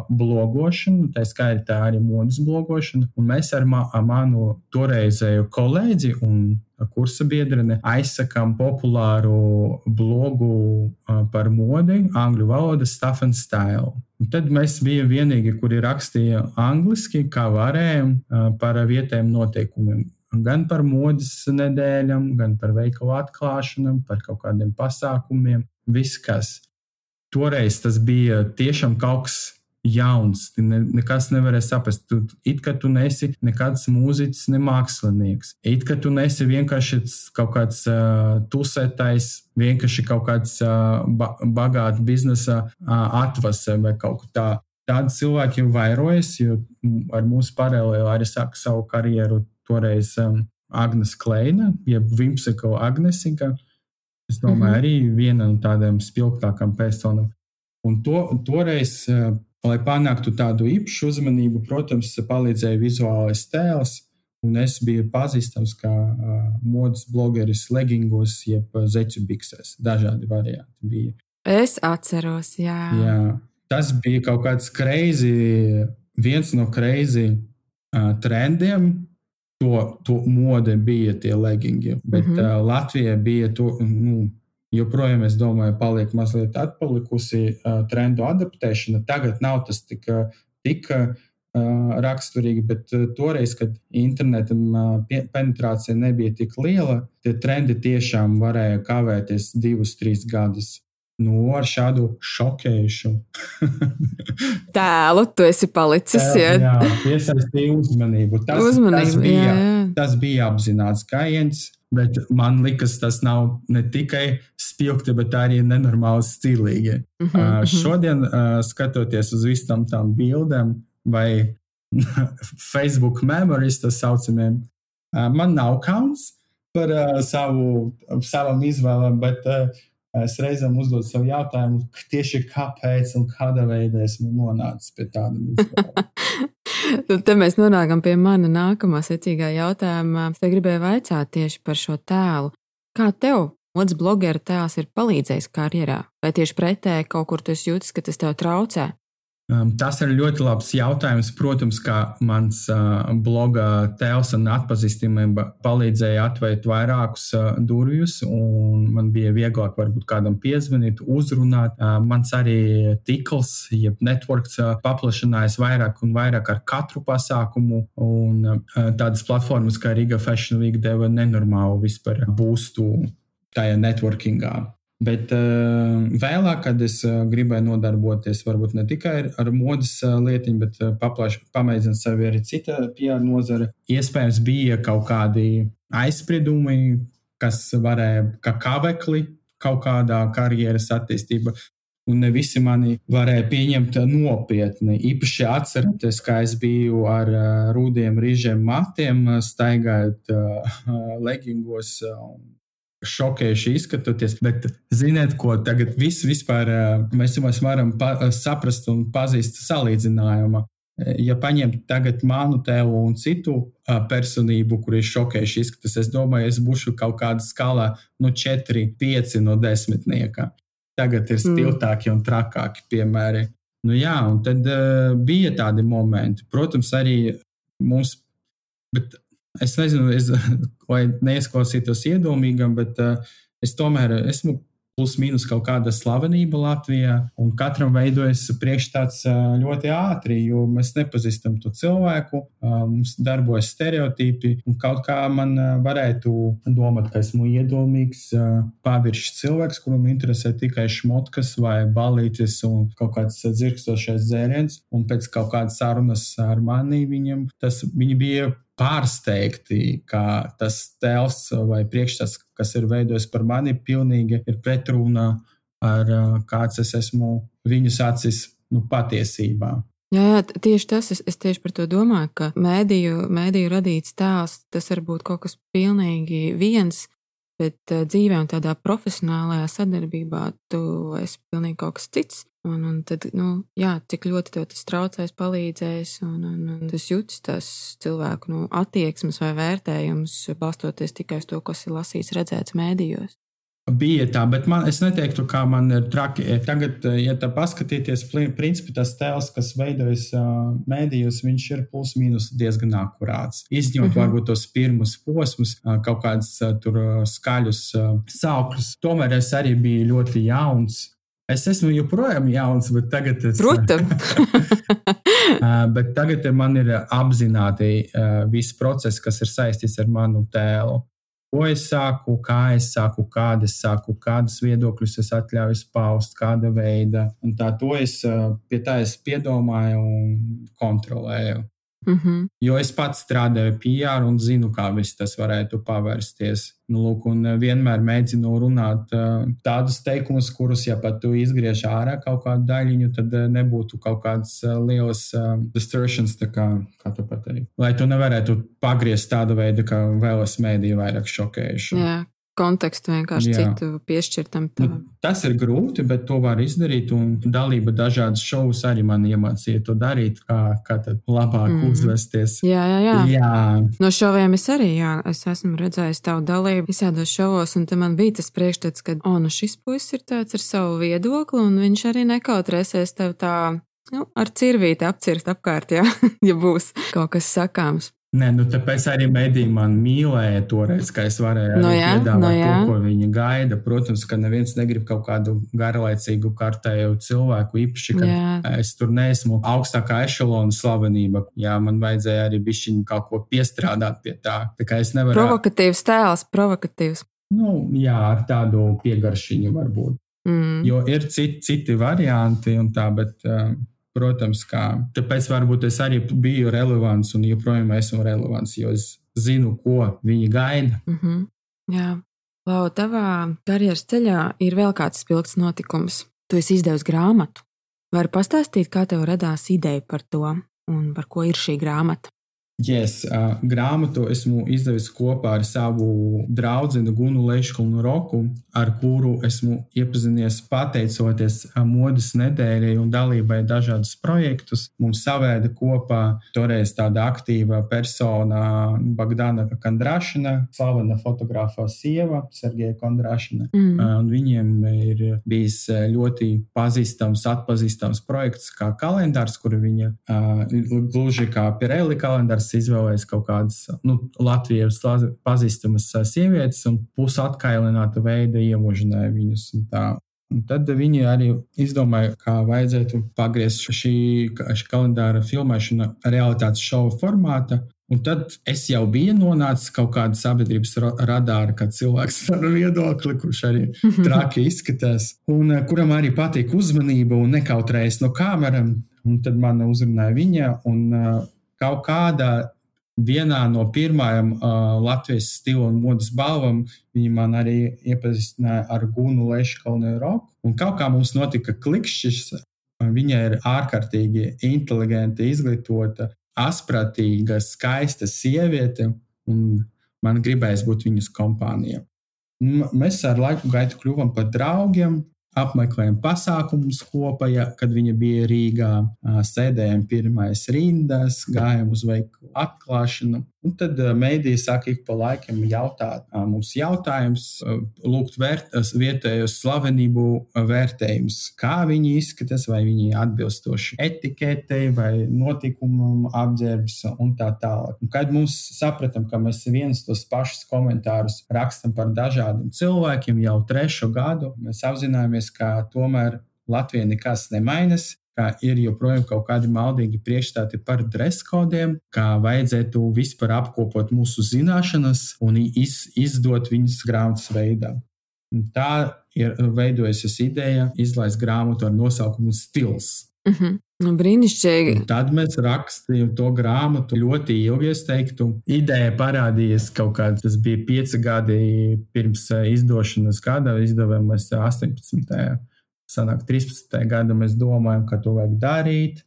blogošana, tā skaitā arī modes blogošana mēs ar, ma ar manu toreizēju kolēģi un kursa biedrene aizsakām populāru blogu par modi, angļu valoda, Stuff and Style. Un tad mēs bijām vienīgi, kuri rakstīja angliski, kā varējām, par vietējiem noteikumiem. Gan par modes nedēļām, gan par veikalu atklāšanām, par kaut kādiem pasākumiem. Viss, kas toreiz tas bija tiešām kaut kas jauns. Ne, nekas nevarēja saprast. Tu, it kā tu nesi nekāds mūziķis, ne mākslinieks. It kā tu nesi vienkārši kaut kāds uh, tusētājs, vienkārši kaut kāds uh, ba bagāts biznesa uh, atvase vai kaut kā tā. Tādi cilvēki vairojas, jo ar mūsu paralēli arī sāka savu karjeru toreiz um, Agnēs Kleina, jeb Vimseko Agnesika. Es domāju, mm -hmm. arī viena no tādām spilgtākām personām. Un to, toreiz uh, Lai panāktu tādu īpašu uzmanību, protams, palīdzēja vizuālais tēls. Un es biju pazīstams kā uh, modes blogeris leggingos, jeb zeķu biksēs. Dažādi varianti bija. Es atceros, jā. jā. Tas bija kaut kāds greizi, viens no greizi uh, trendiem. To, to mode bija tie leggingi, bet mm -hmm. uh, Latvijā bija to, nu, joprojām, es domāju, paliek mazliet atpalikusi uh, trendu adaptēšana. Tagad nav tas tik, tik uh, raksturīgi, bet uh, toreiz, kad internetam uh, penetrācija nebija tik liela, tie trendi tiešām varēja kavēties divus, trīs gadus. Nu, ar šādu šokējušu tēlu tu esi palicis. Jā, jā piesaistīja uzmanību. Tas, uzmanību, tas, bija, jā, jā. tas bija apzināts gājiens. Bet man liekas, tas nav ne tikai spilgti, bet arī nenormāli stilīgi. Mm -hmm. uh, šodien, uh, skatoties uz visām tām bildēm vai Facebook memories, tā saucamiem, uh, man nav kauns par uh, savu, savam izvēlam, bet uh, es reizēm uzdodu sev jautājumu, tieši kāpēc un kādā veidā esmu nonācis pie tāda izvēle. Nu, te mēs nonākam pie mana nākamā secīgā jautājuma. Es te gribēju vaicāt tieši par šo tēlu. Kā tev otrs blogera tēls ir palīdzējis karjerā? Vai tieši pretēji kaut kur tu jūties, ka tas tev traucē? Um, tas ir ļoti labs jautājums. Protams, kā mans uh, bloga tēls un atpazīstamība palīdzēja atvērt vairākus uh, durvjus, un man bija vieglāk varbūt kādam piezvanīt, uzrunāt. Uh, mans arī tīkls, jeb networks, paplašinājās vairāk un vairāk ar katru pasākumu, un tādas platformas kā Riga Fashion Week deva nenormālu vispār būstu tajā networkingā. Bet uh, vēlāk, kad es uh, gribēju nodarboties varbūt ne tikai ar, modes uh, lietiņu, bet paplašināt, pamēģināt sevi arī cita PR nozare, iespējams, bija kaut kādi aizspriedumi, kas varēja kā kavekli kaut kādā karjeras attīstībā. Un ne visi mani varēja pieņemt nopietni. Īpaši atceroties, kā es biju ar rūdiem, rīžiem, matiem, staigājot uh, leggingos un šokējuši izskatoties. Bet ziniet, ko tagad viss vispār mēs jums varam saprast un pazīst salīdzinājumu. Ja paņemt tagad manu tēlu un citu personību, kur ir šokējuši izskatās, es domāju, es būšu kaut kādā skalā no 4, 5 no desmitnieka. Tagad ir stiltāki un trakāki piemēri. Nu, jā, un tad uh, bija tādi momenti. Protams, arī mums, bet Es nezinu, es, lai neizklausītos iedomīgam, bet uh, es tomēr esmu plus mīnus kaut kāda slavenība Latvijā. Un katram veidojas priekšstats uh, ļoti ātri, jo mēs nepazīstam to cilvēku, uh, mums darbojas stereotipi. Kaut kā man varētu domāt, ka esmu iedomīgs, paviršs cilvēks, kuram interesē tikai šmotkas vai balītis un kaut kāds dzirkstošais dzēriens. Un pēc kaut kādas sarunas ar mani viņam tas viņa bija pārsteigti, ka tas tēls vai priekšstats, kas ir veidojis par mani, pilnīgi ir pretrunā ar kāds es esmu viņus acis nu, patiesībā. Jā, jā, tieši tas, es, es tieši par to domāju, ka mēdīju, mēdīju radīts tēls, tas var būt kaut kas pilnīgi viens, bet dzīvē un tādā profesionālajā sadarbībā tu esi pilnīgi kaut kas cits. Un, un tad, nu, jā, cik ļoti tev tas traucēs, palīdzēs, un, un, un tas jūtas tas cilvēku nu, attieksmes vai vērtējums, balstoties tikai uz to, kas ir lasīts, redzēts mēdījos. Bija tā, bet man, es neteiktu, ka man ir traki. Tagad, ja tā paskatīties, principā tas tēls, kas veidojas uh, mēdījos, viņš ir plus mīnus diezgan akurāts. Izņemot uh mhm. -huh. varbūt tos pirmus posmus, uh, kaut kādus uh, tur skaļus uh, saukļus. Tomēr es arī biju ļoti jauns. Es esmu joprojām jauns, bet tagad es. Protams. bet tagad man ir apzināti uh, viss process, kas ir saistīts ar manu tēlu. Ko es sāku, kā es sāku, kāda es sāku, kādus viedokļus es atļauju paust, kāda veida. Un tā to es uh, pie tā es piedomāju un kontrolēju. Mm -hmm. Jo es pats strādāju PR un zinu, kā tas varētu pavērsties. Nu, lūk, un eh, vienmēr mēģinu runāt uh, tādus teikumus, kurus, ja pat tu izgriež ārā kaut kādu daļiņu, tad uh, nebūtu kaut kādas lielas uh, distortions, kā, kā tu pateiksi. Lai tu nevarētu pagriezt tādu veidu, ka vēlas mēdīju vairāk šokējuši. Jā, kontekstu vienkārši Jā. citu piešķirtam. Nu, tas ir grūti, bet to var izdarīt. Un dalība dažādas šovus arī man iemācīja to darīt, kā, kā labāk mm. uzvesties. Jā, jā, jā. jā. No šoviem es arī jā, es esmu redzējis tavu dalību visādos šovos, un man bija tas priekšstats, ka, oh, nu šis puisis ir tāds ar savu viedokli, un viņš arī nekautrēsies tev tā. Nu, ar cirvīti apcirst apkārt, jā, ja būs kaut kas sakāms. Nē, nu tāpēc arī mediji man mīlēja toreiz, ka es varēju no jā, piedāvāt no jā. to, ko viņi gaida. Protams, ka neviens negrib kaut kādu garlaicīgu kārtēju cilvēku, īpaši, ka jā. es tur neesmu augstākā ešalona slavenība. Jā, man vajadzēja arī bišķiņu kaut ko piestrādāt pie tā. Tā kā es nevaru. Provokatīvs tēls, provokatīvs. Nu, jā, ar tādu piegaršiņu varbūt. Mm. Jo ir citi, citi varianti un tā, bet. Uh, Protams, kā tāpēc varbūt es arī biju relevants un joprojām esmu relevants, jo es zinu, ko viņi gaida. Mm -hmm. Jā, Lau, tavā karjeras ceļā ir vēl kāds spilgts notikums. Tu esi izdevusi grāmatu. Vari pastāstīt, kā tev radās ideja par to un par ko ir šī grāmata? Yes, uh, grāmatu esmu izdevis kopā ar savu draugu Gunu Leškunu Roku, ar kuru esmu iepazinies pateicoties modes nedēļai un dalībai dažādus projektus. Mums savēda kopā toreiz tāda aktīva persona Bagdana Kandrašina, slavena fotografa sieva Sergeja Kondrašina. Mm. Uh, viņiem ir bijis ļoti pazīstams, atpazīstams projekts kā kalendārs, kur viņa uh, gluži kā Pirelli kalendārs izvēlējies kaut kādas nu, Latvijas pazīstamas sievietes un pusatkailināta veida iemužināja viņus. Un tad viņi arī izdomāja, kā vajadzētu pagriezt šī, šī kalendāra filmēšana realitātes šova formātā. Un tad es jau biju nonācis kaut kādā sabiedrības radārā, kad cilvēks ar viedokli, kurš arī traki izskatās, un kuram arī patīk uzmanība un nekautrējas no kamerām. Un tad man uzrunāja viņa, un kaut kādā vienā no pirmajām uh, Latvijas stila un modes balvām viņi man arī iepazīstināja ar Gunu Leškalnu Roku. Un kaut kā mums notika klikšķis. Viņa ir ārkārtīgi inteligenta, izglītota, asprātīga, skaista sieviete, un man gribējās būt viņas kompānijā. Mēs ar laiku gaitu kļuvām par draugiem, apmeklējām pasākumus kopā, ja, kad viņa bija Rīgā, sēdējām pirmais rindas, gājām uz veikalu atklāšanu. Un tad mēdīja saka, ik pa laikam jautāt mums jautājumus, lūgt vērt, vietējos slavenību vērtējumus, kā viņi izskatās, vai viņi atbilstoši etiketei vai notikumam apģērbs un tā tālāk. Un kad mums sapratām, ka mēs viens tos pašus komentārus rakstam par dažādiem cilvēkiem jau trešo gadu, mēs apzināmies, ka tomēr Latvija nekas nemainas, ka ir joprojām kaut kādi maldīgi priekšstāti par dresskodiem, kā vajadzētu vispār apkopot mūsu zināšanas un iz, izdot viņas grāmatas veidā. Tā ir veidojusies ideja izlaist grāmatu ar nosaukumu Stils. Mm -hmm. Nu, brīnišķīgi. Un tad mēs rakstījām to grāmatu ļoti ilgi. Es teiktu, ideja parādījās kaut kādā, tas bija pieci gadi pirms eh, izdošanas gada, izdevām mēs 18 sanāk 13. gada mēs domājam, ka to vajag darīt,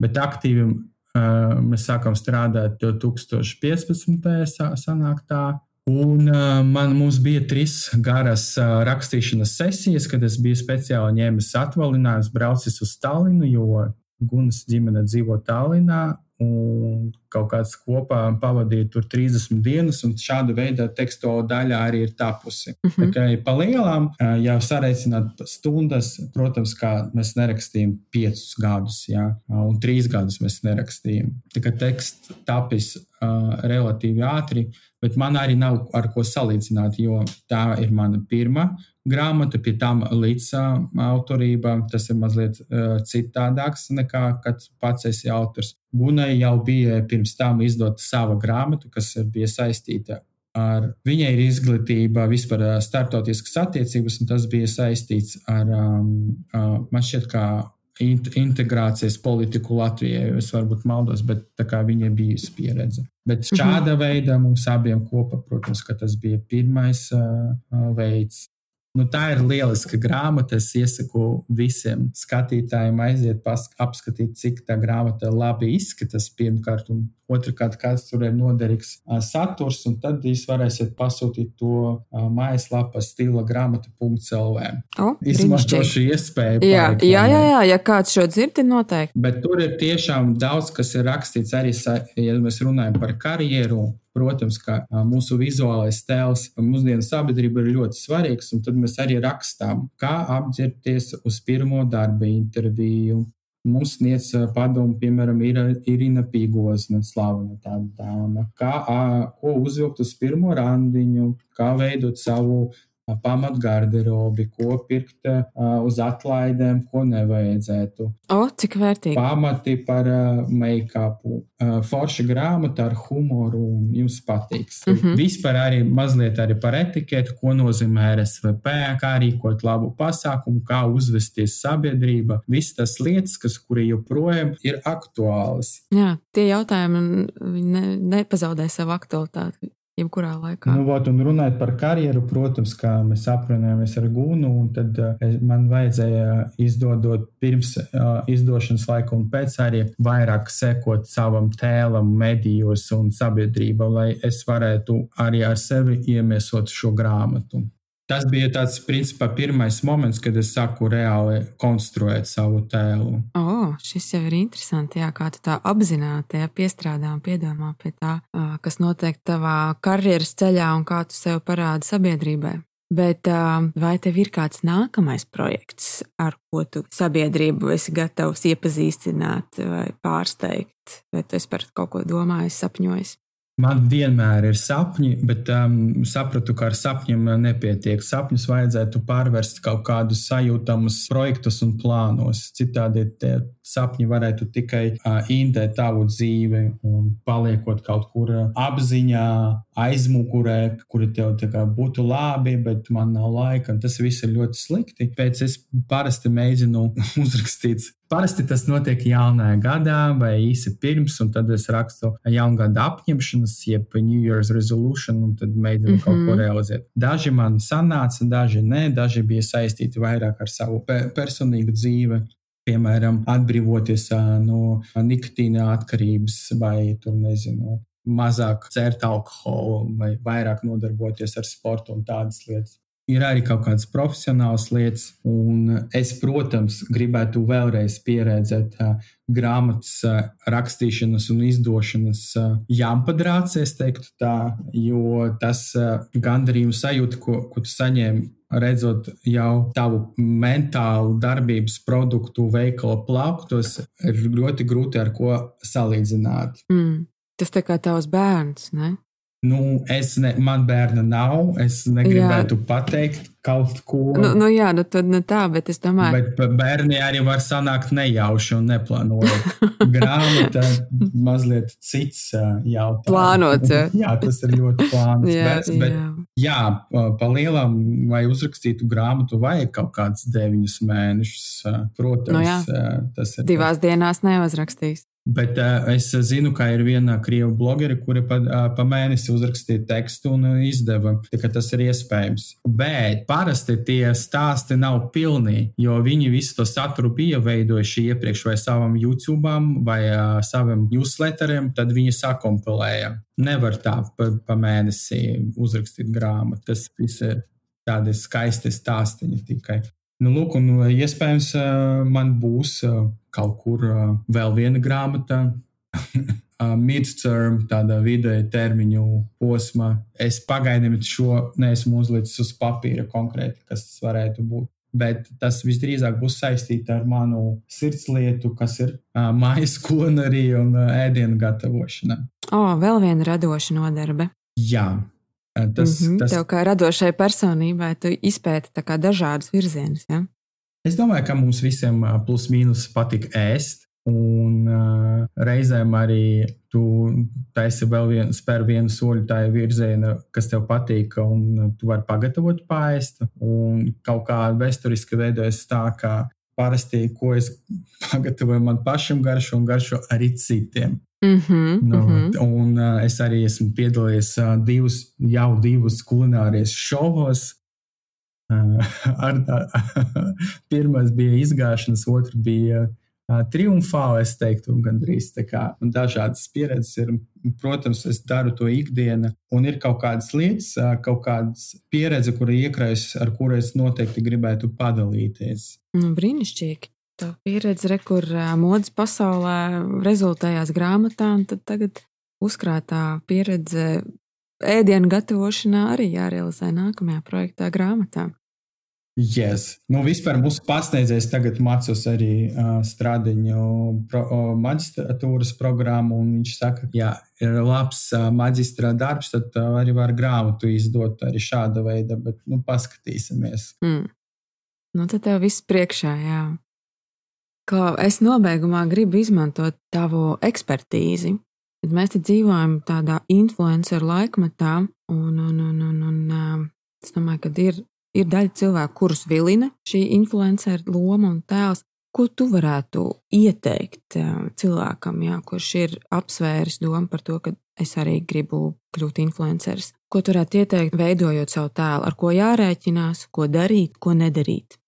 bet aktīvi uh, mēs sākam strādāt 2015. sanāk tā. Un uh, man bija trīs garas uh, rakstīšanas sesijas, kad es biju speciāli ņēmis atvaļinājumus, braucis uz Stallinu, jo Gunas ģimene dzīvo Tallinā un kaut kāds kopā pavadīja tur 30 dienas, un šāda veida teksto daļa arī ir tapusi. Uh -huh. Tikai pa lielām, ja sareicināt stundas, protams, kā mēs nerakstījām piecus gadus, jā, un trīs gadus mēs nerakstījām. Tikai teksts tapis uh, relatīvi ātri, bet man arī nav ar ko salīdzināt, jo tā ir mana pirmā grāmata, pie tam līdz autorība. Tas ir mazliet uh, citādāks nekā, kad pats esi autors. Gunai jau bija pirms tam izdota sava grāmata, kas bija saistīta ar viņai ir izglītība vispār starptautiskas attiecības, un tas bija saistīts ar, um, uh, man šķiet, kā integrācijas politiku Latvijai. Es varbūt maldos, bet tā kā viņai bijusi pieredze. Bet mhm. šāda veida mums abiem kopā, protams, tas bija pirmais uh, veids. Nu, tā ir lieliska grāmata. Es iesaku visiem skatītājiem aiziet, apskatīt, cik tā grāmata labi izskatās pirmkārt, un otrkārt, kāds tur ir noderīgs saturs. Tad jūs varēsiet pasūtīt to mājaslapā stila grāmata.clv. Izmantošu iespēju. Jā, jā, jā, jā, ja kāds šo dzirdi, noteikti. Bet tur ir tiešām daudz, kas ir rakstīts arī, ja mēs runājam par karjeru Protams, ka mūsu vizuālais tēls mūsdienu sabiedrība ir ļoti svarīgs, un tad mēs arī rakstām, kā apģērbties uz pirmo darba interviju. Mums sniedz padomu, piemēram, ir Irina Pīgozna, slavena tāda dāma, kā, ko uzvilkt uz pirmo randiņu, kā veidot savu pamatgarderobi, ko pirkt uz atlaidēm, ko nevajadzētu. O, cik vērtīgi. Pamati par make-upu, forša grāmata ar humoru un jums patiks. Mm -hmm. Vispār arī mazliet arī par etiketu, ko nozīmē RSVP, kā rīkot labu pasākumu, kā uzvesties sabiedrība. Visas tas lietas, kas kuri joprojām ir aktuālas. Jā, tie jautājumi ne, nepazaudē savu aktualitāti. Jebkurā laikā. Nu, vot, un runājot par karjeru, protams, kā mēs aprunājamies ar Gunu, tad uh, man vajadzēja izdodot pirms uh, izdošanas laika un pēc arī vairāk sekot savam tēlam, medijos un sabiedrībā, lai es varētu arī ar sevi iemiesot šo grāmatu. Tas bija tāds, principā, pirmais moments, kad es sāku reāli konstruēt savu tēlu. Oh, šis jau ir interesanti, jā, kā tu tā apzināti ja, piestrādā un piedomā pie tā, kas notiek tavā karjeras ceļā un kā tu sev parādi sabiedrībai. Bet vai tev ir kāds nākamais projekts, ar ko tu sabiedrību esi gatavs iepazīstināt vai pārsteigt? Vai tu esi par kaut ko domājis, sapņojis? Man vienmēr ir sapņi, bet um, sapratu, ka ar sapņiem nepietiek. Sapņus vajadzētu pārvērst kaut kādus sajūtamus projektus un plānos. Citādi tie sapņi varētu tikai uh, indēt tavu dzīvi un paliekot kaut kur apziņā, aizmugurē, kuri tev būtu labi, bet man nav laika. Tas viss ir ļoti slikti. Pēc es parasti mēģinu uzrakstīt Parasti tas notiek jaunajā gadā vai īsi pirms, un tad es rakstu jaungada apņemšanas, jeb New Year's resolution, un tad mēģinu mm -hmm. kaut ko mhm. realizēt. Daži man sanāca, daži nē, daži bija saistīti vairāk ar savu pe personīgu dzīvi. Piemēram, atbrīvoties no nikotīna atkarības vai, tur nezinu, mazāk dzert alkoholu vai vairāk nodarboties ar sportu un tādas lietas ir arī kaut kādas profesionālas lietas. Un es, protams, gribētu vēlreiz pieredzēt uh, grāmatas uh, rakstīšanas un izdošanas uh, jāmpadrāts, es teiktu tā, jo tas uh, gandarījums sajūta, ko, ko tu saņēmi. Redzot jau tavu mentālu darbības produktu veikala plauktos, ir ļoti grūti ar ko salīdzināt. Mm. Tas tā kā tavs bērns, ne? Nu, es ne, man bērna nav. Es negribētu jā. pateikt kaut ko. Nu, nu jā, nu tad ne tā, bet es domāju, ka. Bērni arī var sanākt nejauši un neplānojot. Grāmata mazliet cits jautājums. Plānots. Jā. jā, tas ir ļoti plānots. jā, bet, bet, jā. jā, pa lielam, lai uzrakstītu grāmatu, vajag kaut kādus deviņus mēnešus. Protams, nu jā. tas ir. Divās tas. dienās neuzrakstīs. Bet uh, es zinu, ka ir viena krievu blogere, kura pa, uh, pa mēnesi uzrakstīja tekstu un uh, izdeva. Tas ir iespējams. Bet parasti tie stāsti nav pilni, jo viņi visu to saturu bija veidojuši iepriekš vai savam YouTube vai uh, savam newsletterim, tad viņi sakompilēja. Nevar tā pa, pa mēnesi uzrakstīt grāmatu. Tas viss ir tādi skaisti stāstīņi tikai. Nu, lūk, un iespējams, man būs kaut kur vēl viena grāmata. Midterm, tāda vidēja termiņu posma. Es pagaidām šo neesmu uzlicis uz papīra konkrēti, kas tas varētu būt. Bet tas visdrīzāk būs saistīts ar manu sirdslietu, kas ir uh, mājas kulinārija un uh, ēdienu gatavošana. O, oh, vēl viena radoša nodarbe. Jā, Tas, mm -hmm. tas... Tev kā radošai personībai, tu izpēti dažādus virzienus. Ja? Es domāju, ka mums visiem plus mīnus patīk ēst. Un uh, reizēm arī tu taisi vēl vienu, spēr vienu soļu tajā virzienā, kas tev patīk, un tu vari pagatavot pāriest. Un kaut kā vēsturiski veidojas tā, ka parasti, ko es pagatavoju man pašam garšo un garšo arī citiem. Mm -hmm, no, mm -hmm. Un uh, es arī esmu piedalījies uh, divus, jau divus kulinārijas šovos. Uh, ar, uh, pirmais bija izgāšanas, otrs bija uh, triumfāli. Es teiktu, gandrīz tā kā dažādas pieredzes ir. Protams, es daru to ikdienā, un ir kaut kādas lietas, uh, kaut kādas pieredze, kura iekrājas, ar kuru es noteikti gribētu padalīties. Nu, brīnišķīgi tā pieredze, re, kur modes pasaulē rezultējās grāmatā, un tagad uzkrātā pieredze ēdienu gatavošanā arī jārealizē nākamajā projektā grāmatā. Yes. Nu, vispār mūsu pasniedzējs tagad mācās arī uh, strādiņu pro, uh, maģistratūras programmu, un viņš saka, ka, ja ir labs uh, maģistra darbs, tad uh, arī var grāmatu izdot arī šāda veida, bet, nu, paskatīsimies. Mm. Nu, tad tev viss priekšā, jā ka es nobeigumā gribu izmantot tavu ekspertīzi. Mēs te dzīvojam tādā influenceru laikmetā, un, un, un, un, un es domāju, ka ir, ir daļa cilvēku, kurus vilina šī influenceru loma un tēls. Ko tu varētu ieteikt cilvēkam, jā, kurš ir apsvēris domu par to, ka es arī gribu kļūt influenceris. Ko tu varētu ieteikt, veidojot savu tēlu, ar ko jārēķinās, ko darīt, ko nedarīt?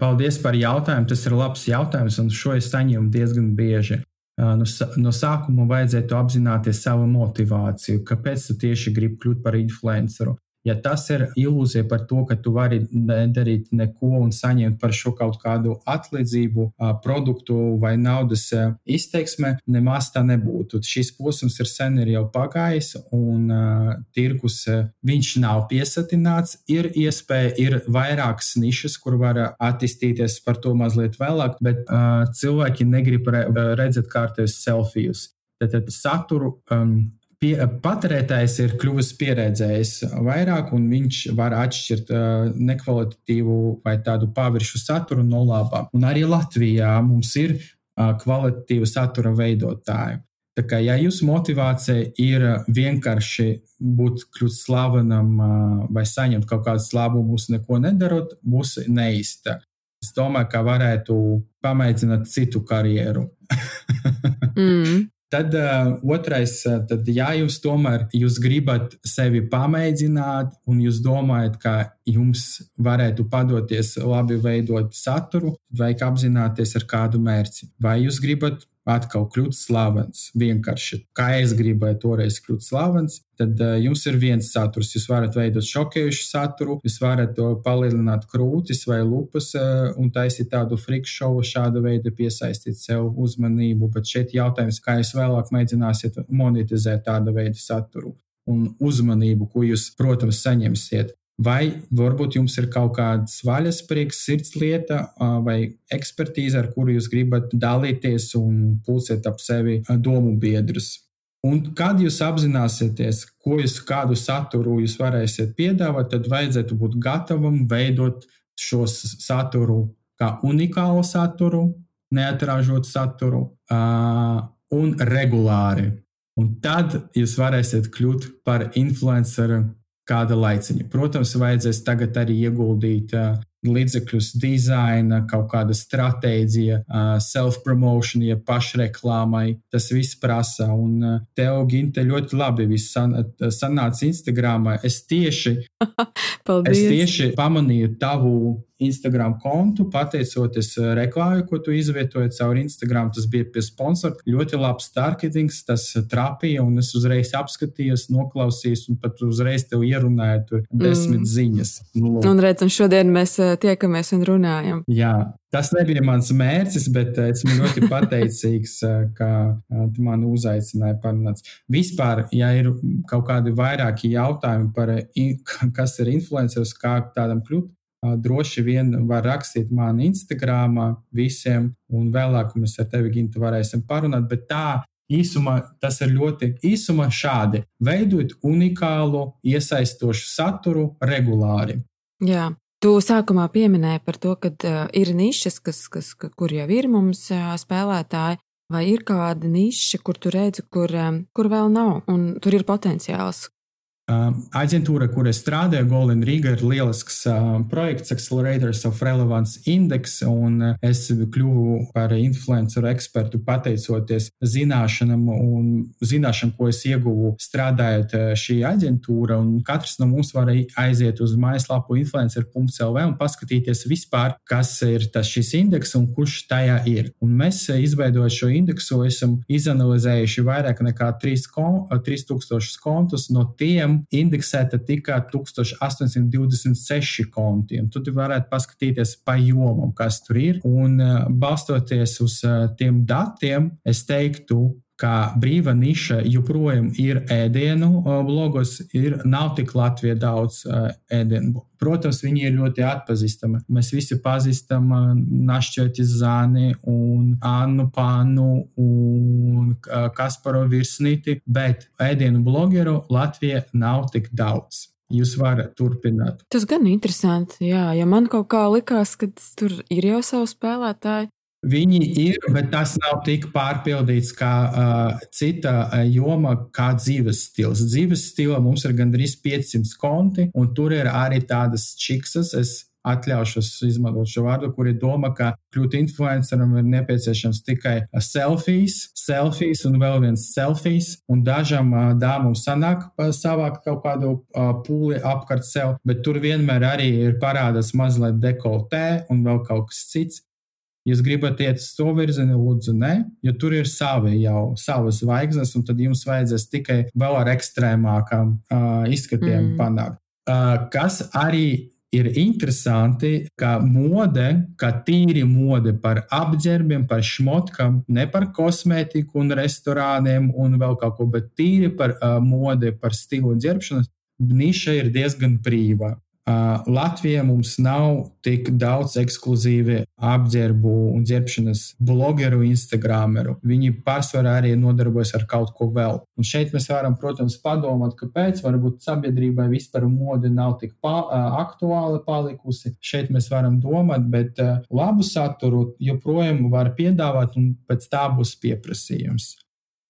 Paldies par jautājumu. Tas ir labs jautājums, un šo es saņemu diezgan bieži. No, no sākuma vajadzētu apzināties savu motivāciju, kāpēc tu tieši gribi kļūt par influenceru. Ja tas ir ilūzija par to, ka tu vari nedarīt neko un saņemt par šo kaut kādu atlīdzību, produktu vai naudas izteiksme, nemaz tā nebūtu. Šis posms ir sen ir jau pagājis, un tirkus viņš nav piesatināts. Ir iespēja, ir vairākas nišas, kur var attīstīties par to mazliet vēlāk, bet cilvēki negrib re, redzēt kārtējus selfijus. Tad saturu um, pie, patērētājs ir kļuvis pieredzējis vairāk, un viņš var atšķirt uh, nekvalitatīvu vai tādu paviršu saturu no labā. Un arī Latvijā mums ir uh, kvalitatīva satura veidotāji. Tā kā ja jūsu motivācija ir vienkārši būt kļūt slavenam uh, vai saņemt kaut kādus labumus, neko nedarot, būs neīsta. Es domāju, ka varētu pamēģināt citu karjeru. mm. Tad uh, otrais, uh, tad, ja jūs tomēr jūs gribat sevi pamēģināt, un jūs domājat, ka jums varētu padoties labi veidot saturu, vajag apzināties, ar kādu mērķi. Vai jūs gribat atkal kļūt slavens. Vienkārši kā es gribēju toreiz kļūt slavens, tad uh, jums ir viens saturs. Jūs varat veidot šokējušu saturu, jūs varat to palielināt krūtis vai lupas uh, un taisīt tādu freak show, šāda veida piesaistīt sev uzmanību. Bet šeit jautājums, kā jūs vēlāk mēģināsiet monetizēt tāda veida saturu un uzmanību, ko jūs, protams, saņemsiet. Vai varbūt jums ir kaut kāds vaļasprieks, sirds lieta vai ekspertīze, ar kuru jūs gribat dalīties un pulcēt ap sevi domu biedrus. Un kad jūs apzināsieties, ko jūs, kādu saturu jūs varēsiet piedāvāt, tad vajadzētu būt gatavam veidot šo saturu kā unikālu saturu, neatrāžot saturu un regulāri. Un tad jūs varēsiet kļūt par influenceru kāda laiciņa. Protams, vajadzēs tagad arī ieguldīt līdzekļus dizaina, kaut kāda stratēģija, self-promotion, ja pašreklāmai. Tas viss prasa. Un tev, Ginte, ļoti labi viss san, sanāca Instagramā. Es tieši, es tieši pamanīju tavu Instagram kontu, pateicoties reklāmai, ko tu izvietoji caur Instagram. Tas bija pie sponsora. Ļoti labs targetings, tas trapīja, un es uzreiz apskatījos, noklausījos, un pat uzreiz tev ierunāju tur desmit mm. ziņas. Nu, un redz, un šodien mēs tiekamies un runājam. Jā, tas nebija mans mērķis, bet esmu ļoti pateicīgs, ka tu mani uzaicināji parunāt. Vispār, ja ir kaut kādi vairāki jautājumi par, kas ir influenceris, kā tādam kļūt, droši vien var rakstīt man Instagram visiem, un vēlāk mēs ar tevi, Gintu, varēsim parunāt. Bet tā īsumā tas ir ļoti īsumā šādi. Veidot unikālu, iesaistošu saturu regulāri. Jā. Tu sākumā pieminēji par to, ka uh, ir nišas, kas, kas, kur jau ir mums uh, spēlētāji, vai ir kāda niša, kur tu redzi, kur, um, kur vēl nav, un tur ir potenciāls. Aģentūra, kur es strādāju, Golden Riga, ir lielisks projekts, Accelerators of Relevance Index, un es kļuvu par influenceru ekspertu pateicoties zināšanām un zināšanām, ko es ieguvu strādājot šī aģentūra. Katrs no mums var aiziet uz mājaslapu influencer.lv un paskatīties vispār, kas ir tas šis indeks un kurš tajā ir. Un mēs, izveidojot šo indeksu, esam izanalizējuši vairāk nekā 3000 kontus no tiem indeksēta tikai 1826 konti. Tad jūs varētu paskatīties pa jomam, kas tur ir. Un eh, balstoties uz eh, tiem datiem, es teiktu, ka brīva niša joprojām ir ēdienu blogos, ir, nav tik Latvijā daudz ēdienu. Protams, viņi ir ļoti atpazīstami. Mēs visi pazīstam Našķēti Zani un Annu Panu un Kasparu Virsnīti, bet ēdienu blogeru Latvijā nav tik daudz. Jūs varat turpināt. Tas gan interesanti, jā, ja man kaut kā likās, ka tur ir jau savi spēlētāji, Viņi ir, bet tas nav tik pārpildīts kā uh, cita joma, kā dzīves stils. Dzīves stilā mums ir gandrīz 500 konti, un tur ir arī tādas čiksas. Es atļaušos izmantot šo vārdu, kur ir doma, ka kļūt influenceram ir nepieciešams tikai selfijas, selfijas un vēl viens selfijas, un dažam dāmām sanāk savākt kaut kādu pūli apkārt sev, bet tur vienmēr arī ir parādās mazliet dekoltē un vēl kaut kas cits. Jūs gribat iet uz to virzienu, lūdzu, nē, jo tur ir savi jau savas zvaigznes, un tad jums vajadzēs tikai vēl ar ekstrēmākām uh, izskatiem mm. panākt. Uh, kas arī ir interesanti, ka mode, kā tīri mode par apģērbiem, par šmotkām, ne par kosmētiku un restorāniem un vēl kaut ko, bet tīri par uh, mode, par stilu un ģērbšanu, niša ir diezgan brīva. Latvijā mums nav tik daudz ekskluzīvi apģērbu un ģērbšanas blogeru, instagrameru. Viņi pārsvarā arī nodarbojas ar kaut ko vēl. Un šeit mēs varam, protams, padomāt, kāpēc varbūt sabiedrībai vispār mode nav tik pa, aktuāla palikusi. Šeit mēs varam domāt, bet labu saturu joprojām var piedāvāt un pēc tā būs pieprasījums.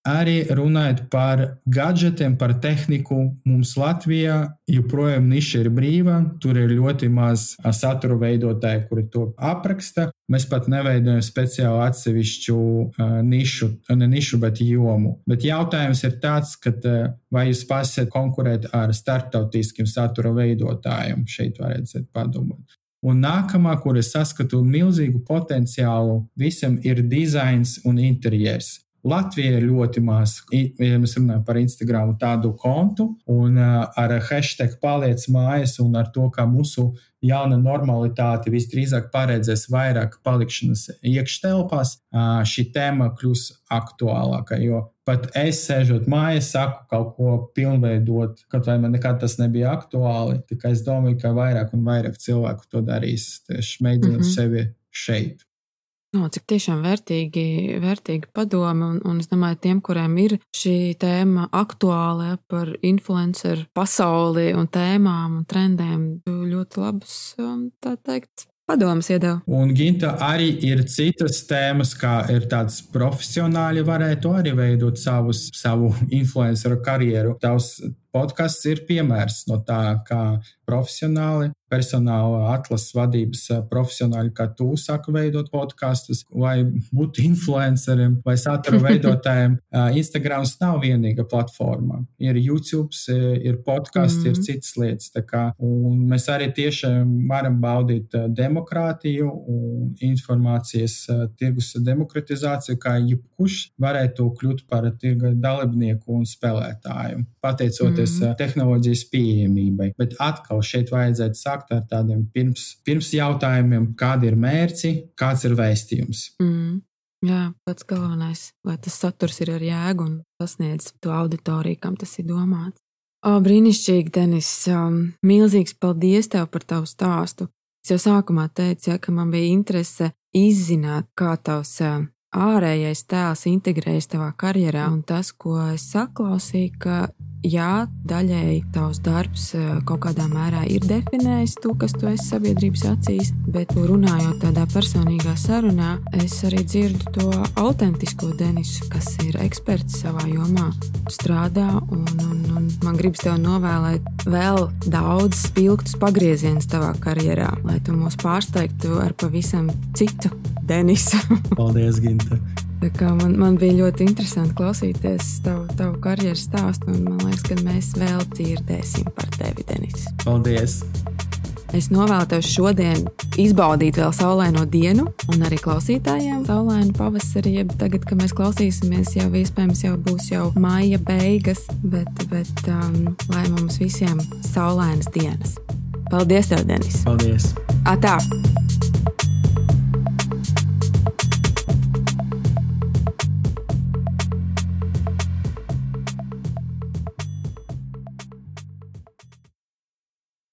Arī runājot par gadgetiem, par tehniku, mums Latvijā joprojām niša ir brīva. Tur ir ļoti maz satura veidotāju, kuri to apraksta. Mēs pat neveidojam speciālu atsevišķu uh, nišu, ne nišu, bet jomu. Bet jautājums ir tāds, ka, uh, vai jūs spēsiet konkurēt ar starptautiskiem satura veidotājiem? Šeit vajadzētu padomāt. Un nākamā, kur es saskatu milzīgu potenciālu, visam ir dizains un interjers. Latvija ir ļoti maz, ja mēs runājam par Instagram tādu kontu, un ar hashtag paliec mājas, un ar to, ka mūsu jauna normalitāte visdrīzāk paredzēs vairāk palikšanas iekštelpās, šī tēma kļūs aktuālāka. Jo pat es sēžot mājās, saku kaut ko pilnveidot, kaut vai man nekad tas nebija aktuāli. Tikai es domāju, ka vairāk un vairāk cilvēku to darīs, tieši mēģinot mm -hmm. sevi šeit. No, cik tiešām vērtīgi, vērtīgi padomi, un, un es domāju, tiem, kuriem ir šī tēma aktuāla par influenceru pasauli un tēmām un trendiem, ļoti labus, um, tā teikt, padomus iedod. Un Ginta arī ir citas tēmas, kā ir tāds profesionāli varētu arī veidot savus, savu influenceru karjeru. Tavs podkāsts ir piemērs no tā, kā profesionāli personāla atlases vadības profesionāļi, kā tu saki, veidot podkastus, vai būt influenceriem vai satura veidotājiem. Instagrams nav vienīga platforma. Ir YouTube, ir podkāsts, mm ir citas lietas. Kā, mēs arī tiešām varam baudīt demokrātiju un informācijas tirgus demokratizāciju, kā jebkurš varētu kļūt par tirga dalībnieku un spēlētāju, pateicoties mm tehnoloģijas pieejamībai. Bet atkal šeit vajadzētu sākt sākt ar tādiem pirms, pirms jautājumiem, kādi ir mērķi, kāds ir vēstījums. Mm. Jā, pats galvenais, lai tas saturs ir ar jēgu un sasniedz to auditoriju, kam tas ir domāts. O, brīnišķīgi, Denis! Um, milzīgs paldies tev par tavu stāstu. Es jau sākumā teicu, ja, ka man bija interese izzināt, kā tavs uh, ārējais tēls integrējas tavā karjerā, un tas, ko es saklausīju, ka jā, daļēji tavs darbs eh, kaut kādā mērā ir definējis to, kas tu esi sabiedrības acīs, bet runājot tādā personīgā sarunā, es arī dzirdu to autentisko Denisu, kas ir eksperts savā jomā, strādā, un, un, un man gribas tev novēlēt vēl daudz spilgtus pagriezienus tavā karjerā, lai tu mūs pārsteigtu ar pavisam citu Denisu. Paldies, Ginta! Man, man bija ļoti interesanti klausīties tavu, tavu karjeras stāstu, un man liekas, ka mēs vēl dzirdēsim par tevi, Denis. Paldies! Es novēlu tev šodien izbaudīt vēl saulaino dienu, un arī klausītājiem saulainu pavasari. Jeb tagad, kad mēs klausīsimies, jau iespējams jau būs jau maija beigas, bet, bet um, lai mums visiem saulainas dienas. Paldies, tev, Denis! Paldies! Atā!